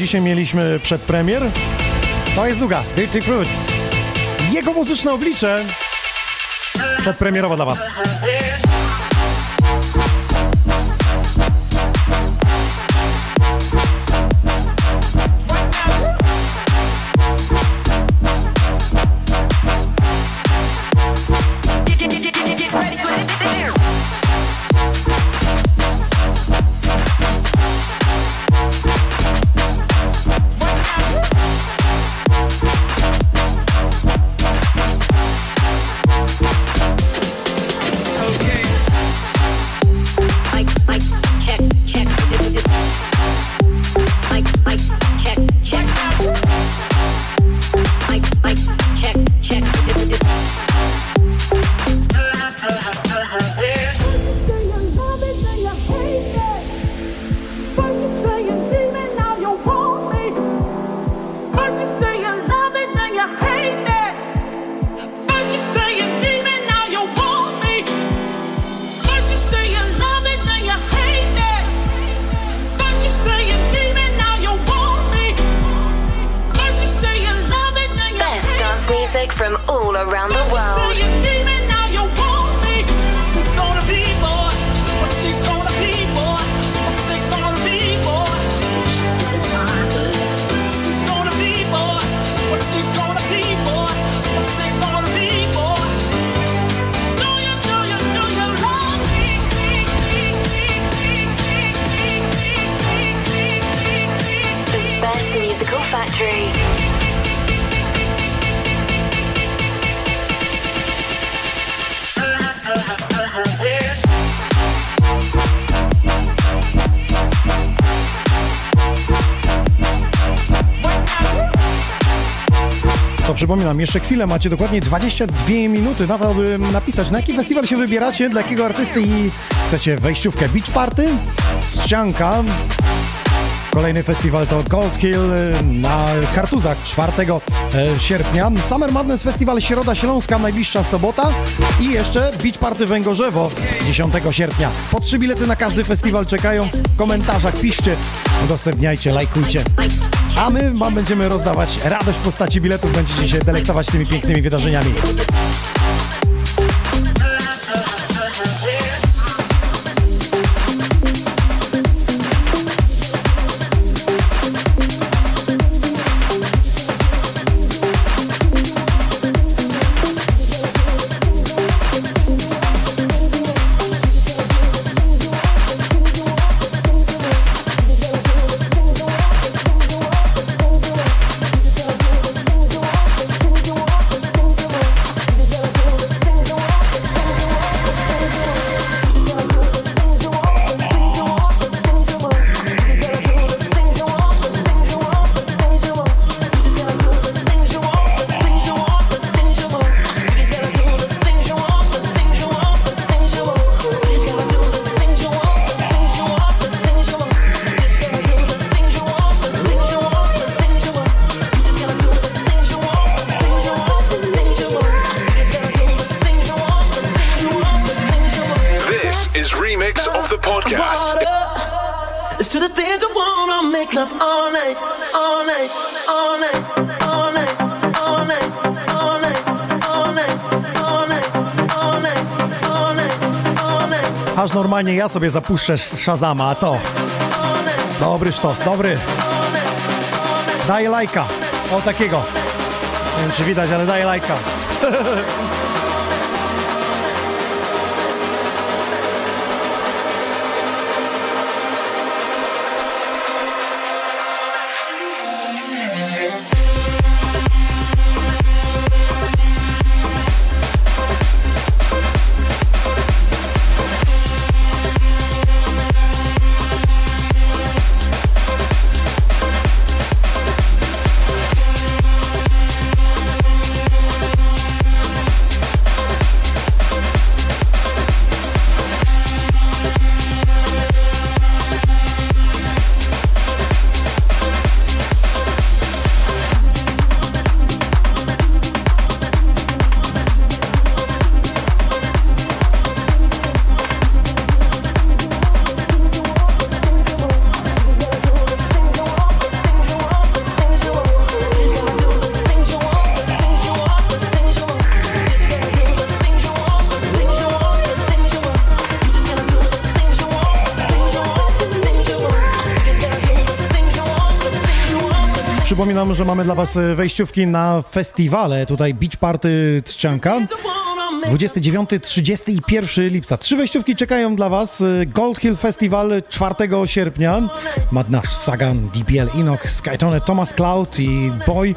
Dzisiaj mieliśmy przedpremier. To jest długa, Dirty Fruits. Jego muzyczne oblicze przedpremierowo dla Was. Przypominam, jeszcze chwilę macie dokładnie 22 minuty na to, by napisać, na jaki festiwal się wybieracie, dla jakiego artysty i chcecie wejściówkę Beach Party, ścianka. Kolejny festiwal to Gold Hill na Kartuzach 4 e, sierpnia. Summer Madness Festiwal Środa Śląska, najbliższa sobota. I jeszcze Beach Party Węgorzewo 10 sierpnia. Po trzy bilety na każdy festiwal czekają. W komentarzach piszcie, udostępniajcie, lajkujcie. A my wam będziemy rozdawać radość w postaci biletów. Będziecie się delektować tymi pięknymi wydarzeniami. podcast. It's to the things I make love all night, all night, all night, all night, all night. Aż normalnie ja sobie zapuszczę Shazama, a co? Dobry sztos, dobry. Daję lajka. O takiego. Nie wiem, czy widać, ale daję lajka. Przypominam, że mamy dla Was e, wejściówki na festiwale. Tutaj Beach Party Trzcianka. 29, 30 i 1 lipca. Trzy wejściówki czekają dla Was. E, Gold Hill Festival 4 sierpnia. Madnasz, Sagan, DPL, Enoch, Skytone, Thomas Cloud i Boy.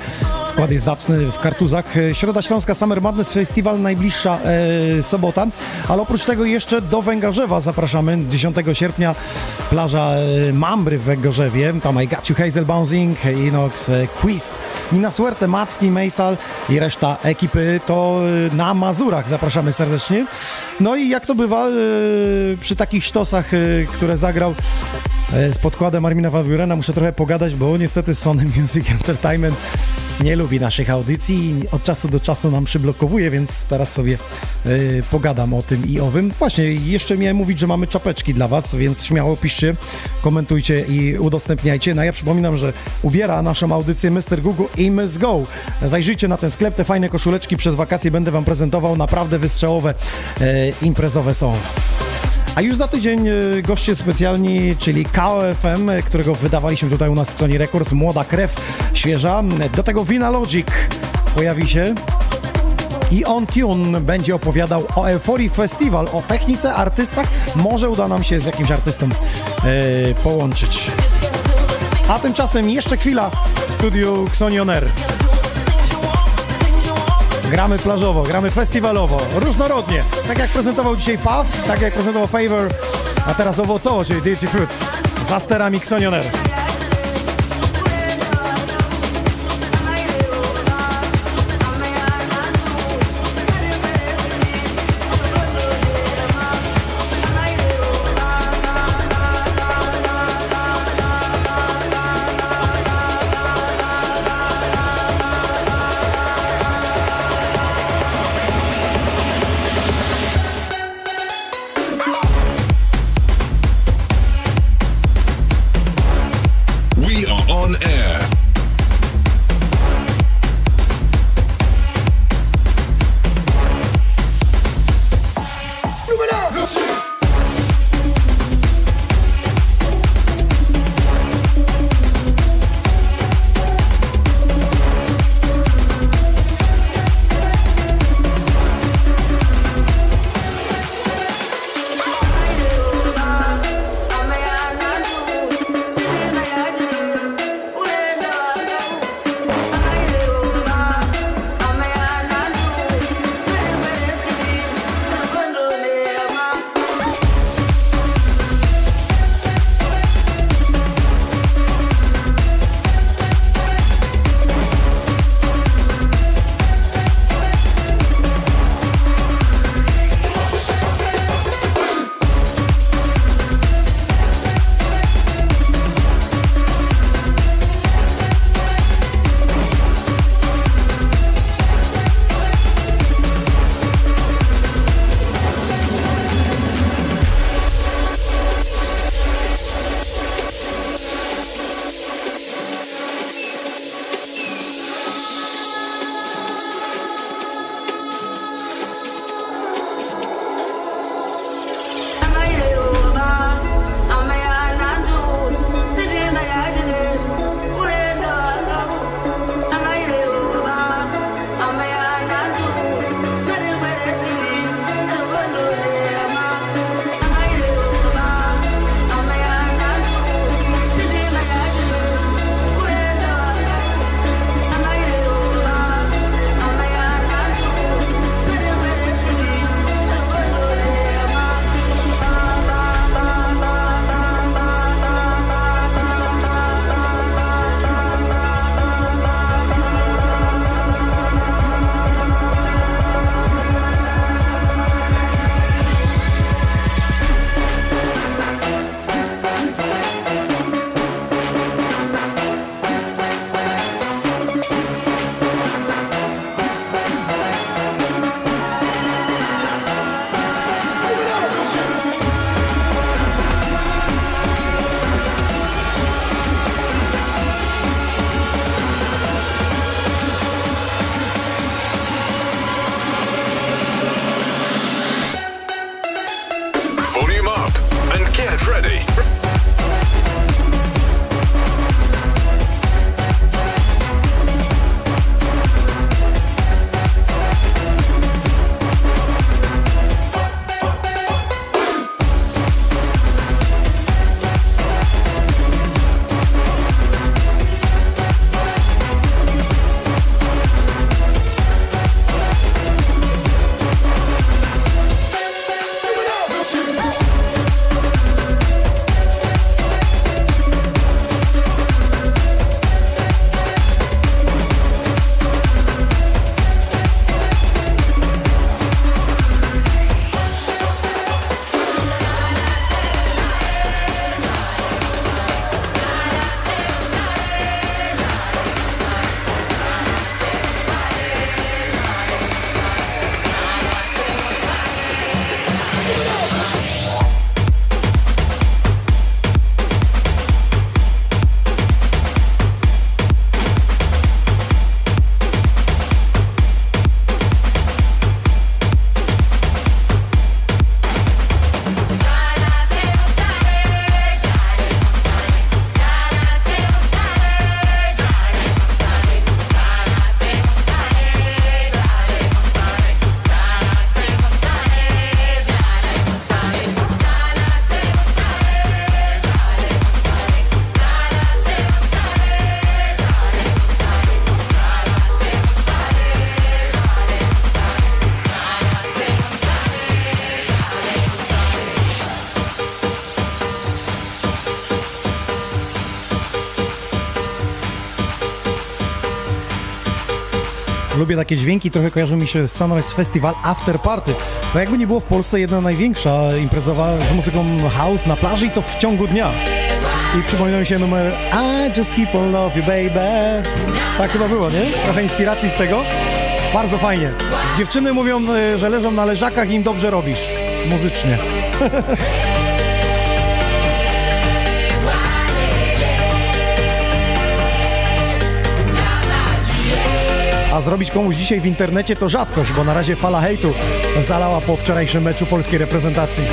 Skład jest zacny w Kartuzach. E, Środa Śląska Summer Madness Festival najbliższa e, sobota. Ale oprócz tego jeszcze do Węgorzewa zapraszamy. 10 sierpnia plaża e, Mambry w Węgorzewie. Tam I Got You Hazel Bouncing, Inox, e, Quiz, Nina Suerte, Macki, Mejsal i reszta ekipy to e, na Mazurach zapraszamy serdecznie. No i jak to bywa przy takich sztosach, które zagrał z podkładem Armina Van Burena, muszę trochę pogadać, bo niestety Sony Music Entertainment nie lubi naszych audycji i od czasu do czasu nam przyblokowuje, więc teraz sobie y, pogadam o tym i owym. Właśnie, jeszcze miałem mówić, że mamy czapeczki dla Was, więc śmiało piszcie, komentujcie i udostępniajcie. No ja przypominam, że ubiera naszą audycję Mr. Google i Miss Go. Zajrzyjcie na ten sklep, te fajne koszuleczki przez wakacje będę Wam prezentował, naprawdę wystrzałowe, y, imprezowe są. A już za tydzień e, goście specjalni, czyli KOFM, e, którego wydawaliśmy tutaj u nas w Sony Records, młoda krew, świeża. Do tego Vina Logic pojawi się. I On Tune będzie opowiadał o Euforii Festival, o technice, artystach. Może uda nam się z jakimś artystą e, połączyć. A tymczasem jeszcze chwila w studiu Xonion Air. Gramy plażowo, gramy festiwalowo, różnorodnie. Tak jak prezentował dzisiaj Puff, tak jak prezentował Favor, a teraz owocowo, czyli Dirty Fruit. Za sterami Xonion Lubię takie dźwięki, trochę kojarzą mi się z Sunrise Festival After Party. Bo jakby nie było w Polsce jedna największa imprezowa z muzyką house na plaży i to w ciągu dnia. I przypomina mi się numer I just keep on love you baby. Tak chyba było, nie? Trochę inspiracji z tego. Bardzo fajnie. Dziewczyny mówią, y, że leżą na leżakach i im dobrze robisz. Muzycznie. A zrobić komuś dzisiaj w internecie to rzadkość, bo na razie fala hejtu zalała po wczorajszym meczu polskiej reprezentacji.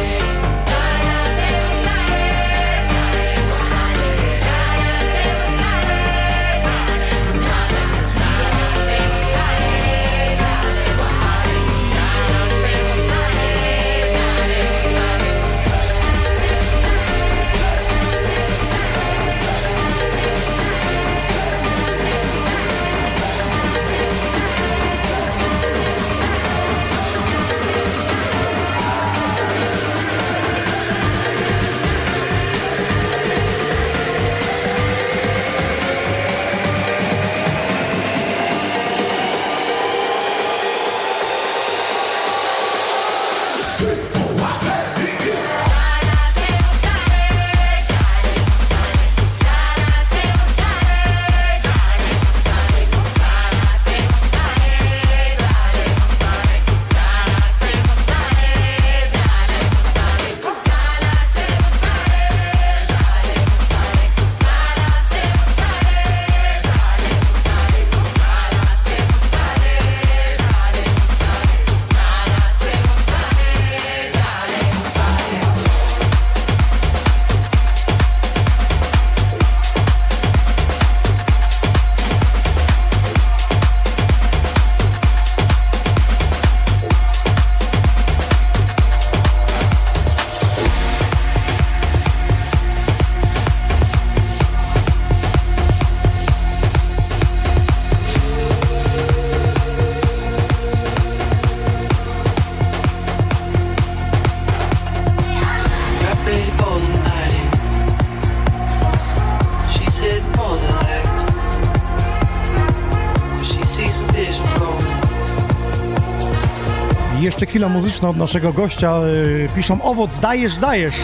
Chwila muzyczna od naszego gościa. y, Piszą owoc, dajesz, dajesz.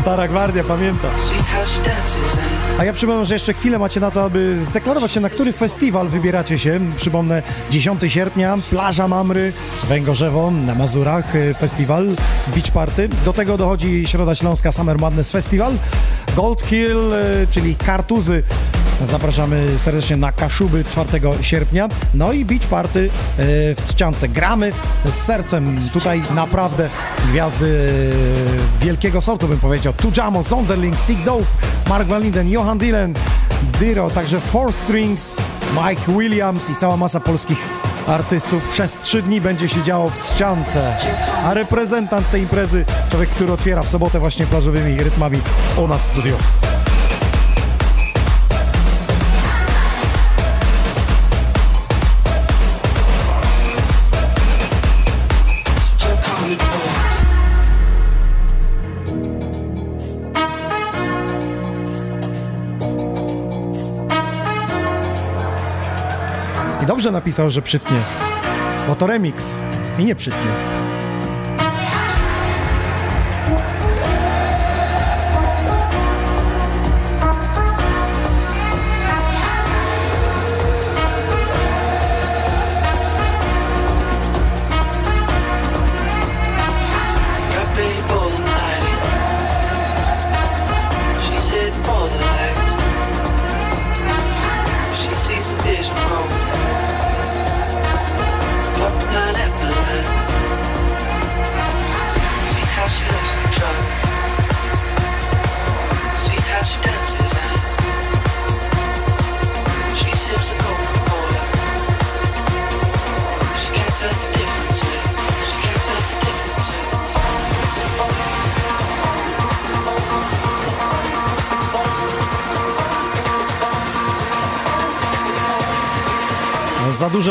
Stara gwardia, pamięta. A ja przypomnę, że jeszcze chwilę macie na to, aby zdeklarować się, na który festiwal wybieracie się. Przypomnę, 10 sierpnia, plaża Mamry, Węgorzewo, na Mazurach, y, festiwal Beach Party. Do tego dochodzi Środa Śląska Summer Madness Festival, Gold Hill, y, czyli Kartuzy. Zapraszamy serdecznie na Kaszuby 4 sierpnia. No i Beach Party y, w Trzciance. Gramy z sercem. Tutaj naprawdę gwiazdy y, wielkiego sortu, bym powiedział. Tujamo, Zonderling, Sig Dope, Mark Van Linden, Johan Dylan, Dyro, także Four Strings, Mike Williams i cała masa polskich artystów. Przez trzy dni będzie się działo w Trzciance. A reprezentant tej imprezy, człowiek, który otwiera w sobotę właśnie plażowymi rytmami u nas w studiu. Dobrze napisał, że przytnie, bo to remix i nie przytnie.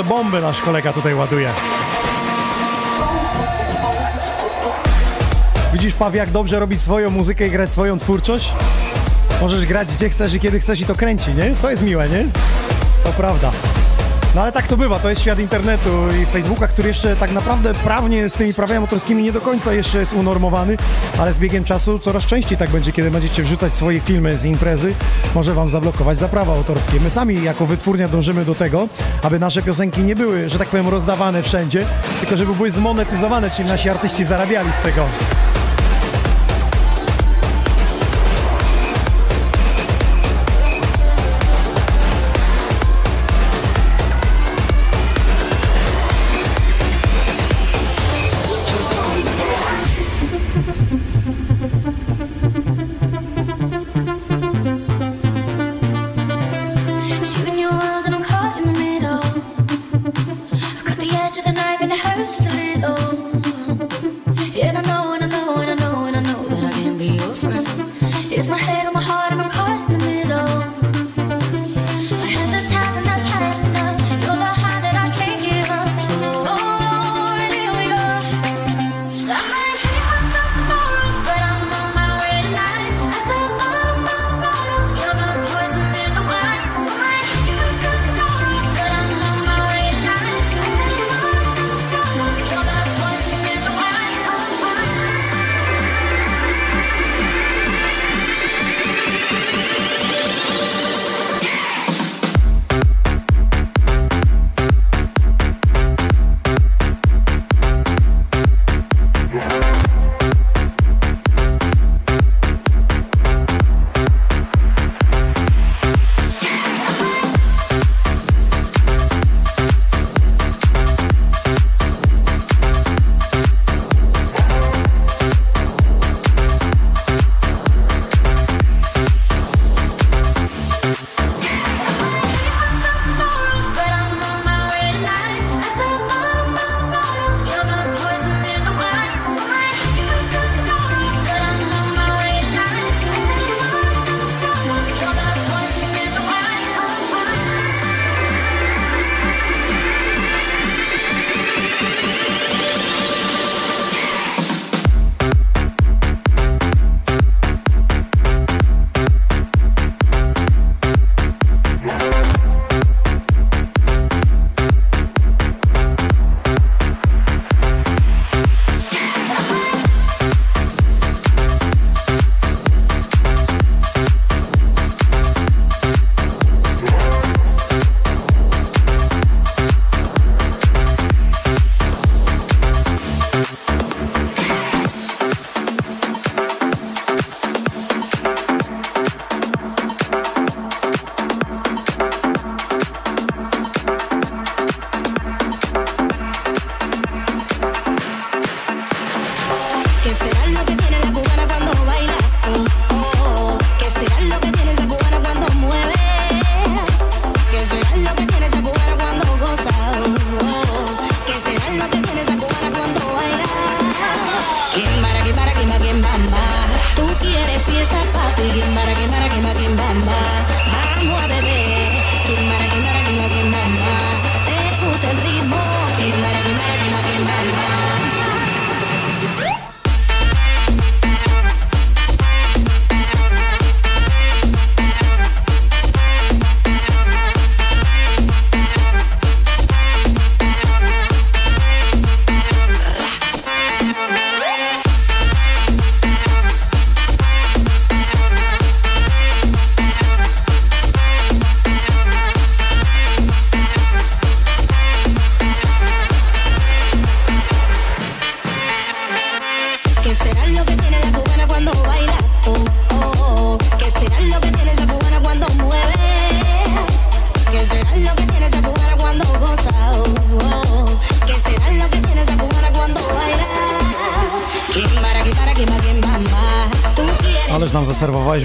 Duże bomby nasz kolega tutaj ładuje. Widzisz, Paw, jak dobrze robić swoją muzykę i grać swoją twórczość? Możesz grać gdzie chcesz i kiedy chcesz i to kręci, nie? To jest miłe, nie? To prawda. No ale tak to bywa, to jest świat internetu i Facebooka, który jeszcze tak naprawdę prawnie z tymi prawami autorskimi nie do końca jeszcze jest unormowany, ale z biegiem czasu coraz częściej tak będzie, kiedy będziecie wrzucać swoje filmy z imprezy, może wam zablokować za prawa autorskie. My sami jako wytwórnia dążymy do tego, aby nasze piosenki nie były, że tak powiem, rozdawane wszędzie, tylko żeby były zmonetyzowane, czyli nasi artyści zarabiali z tego.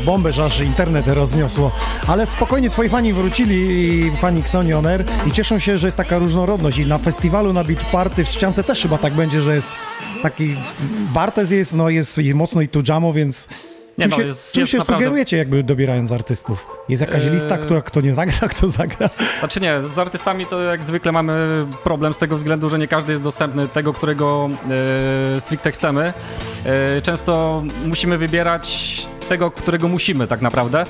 Bombę, że aż internet rozniosło. Ale spokojnie, twoi fani wrócili, fani Xonioner, i cieszą się, że jest taka różnorodność. I na festiwalu, na Beat Party w Trzciance też chyba tak będzie, że jest taki... Bartes jest, no jest mocno i tu jamo, więc... Nie czym no, się, jest- czym jest się naprawdę- sugerujecie, jakby dobierając artystów? Jest jakaś Eee. lista, która kto nie zagra, kto zagra? Znaczy nie, z artystami to jak zwykle mamy problem z tego względu, że nie każdy jest dostępny tego, którego e, stricte chcemy. E, często musimy wybierać tego, którego musimy tak naprawdę.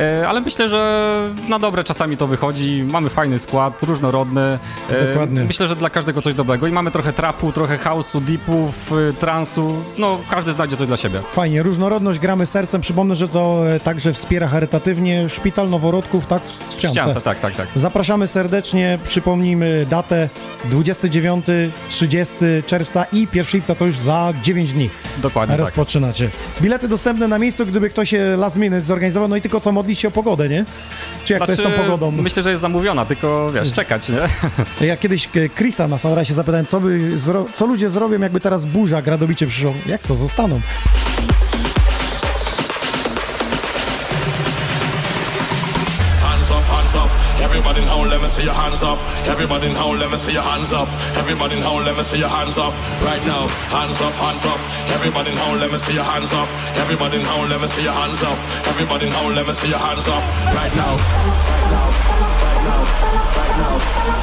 E, ale myślę, że na dobre czasami to wychodzi. Mamy fajny skład, różnorodny. E, Dokładnie. Myślę, że dla każdego coś dobrego. I mamy trochę trapu, trochę house'u, deepów, e, transu. No, każdy znajdzie coś dla siebie. Fajnie, różnorodność, gramy sercem. Przypomnę, że to także wspiera charytatywnie Szpital Noworodków, tak? W Trzciance. Ściance, tak, tak, tak. Zapraszamy serdecznie, przypomnijmy datę 29-30 czerwca i 1 lipca to już za 9 dni. Dokładnie tak. Rozpoczynacie. Bilety dostępne na miejscu, gdyby ktoś się last minute zorganizował, no i tylko co modlić się o pogodę, nie? Czy jak to jest tą Znaczy, pogodą? Myślę, że jest zamówiona, tylko wiesz, czekać, nie? Ja kiedyś e, Chrisa na Sunrise zapytałem, co, by co ludzie zrobią, jakby teraz burza gradobicie przyszło. Jak to, zostaną? Let me see your hands up. Everybody in now, let me see your hands up. Everybody in now, let me see your hands up. Right now, hands up, hands up. Everybody in now, let me see your hands up. Everybody now, let me see your hands up. Everybody now, let me see your hands up. Right now. Right now. Right now. Right now.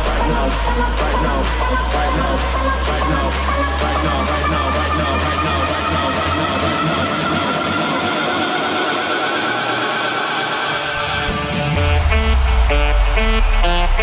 Right now. Right now. Right now. Right now.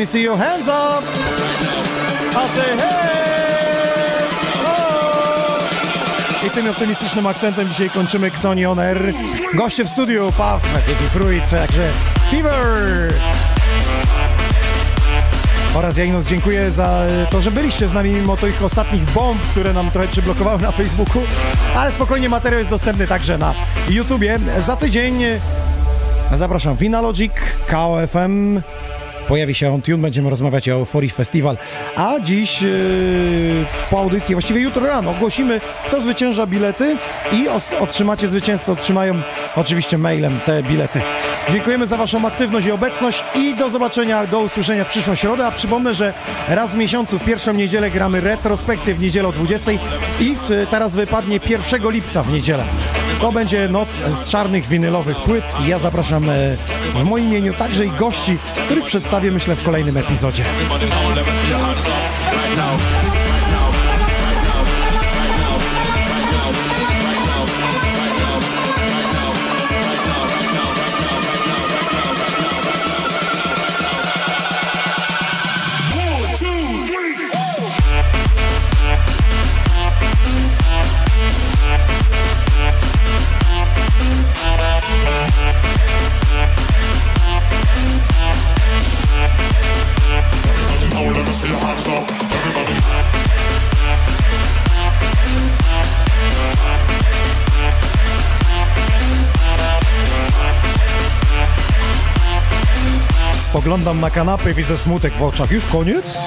me see your hands up! I say hey! Oh! I tym optymistycznym akcentem dzisiaj kończymy Xoni On Air. Goście w studiu, Paw, Digi Fruit, także Fever! Oraz Jainus dziękuję za to, że byliście z nami mimo tych ostatnich bomb, które nam trochę przyblokowały na Facebooku. Ale spokojnie, materiał jest dostępny także na YouTubie. Za tydzień zapraszam Vinalogic, KOFM, pojawi się on tune, będziemy rozmawiać o Euforii Festival. A dziś yy, po audycji, właściwie jutro rano ogłosimy, kto zwycięża bilety i otrzymacie, zwycięzcy otrzymają oczywiście mailem te bilety. Dziękujemy za Waszą aktywność i obecność i do zobaczenia, do usłyszenia w przyszłą środę, a przypomnę, że raz w miesiącu, w pierwszą niedzielę gramy retrospekcję w niedzielę o 20 i w, teraz wypadnie 1 lipca w niedzielę. To będzie noc z czarnych winylowych płyt. Ja zapraszam e, w moim imieniu także i gości, których przedstawię myślę w kolejnym epizodzie. Spoglądam na kanapę i widzę smutek w oczach. Już koniec?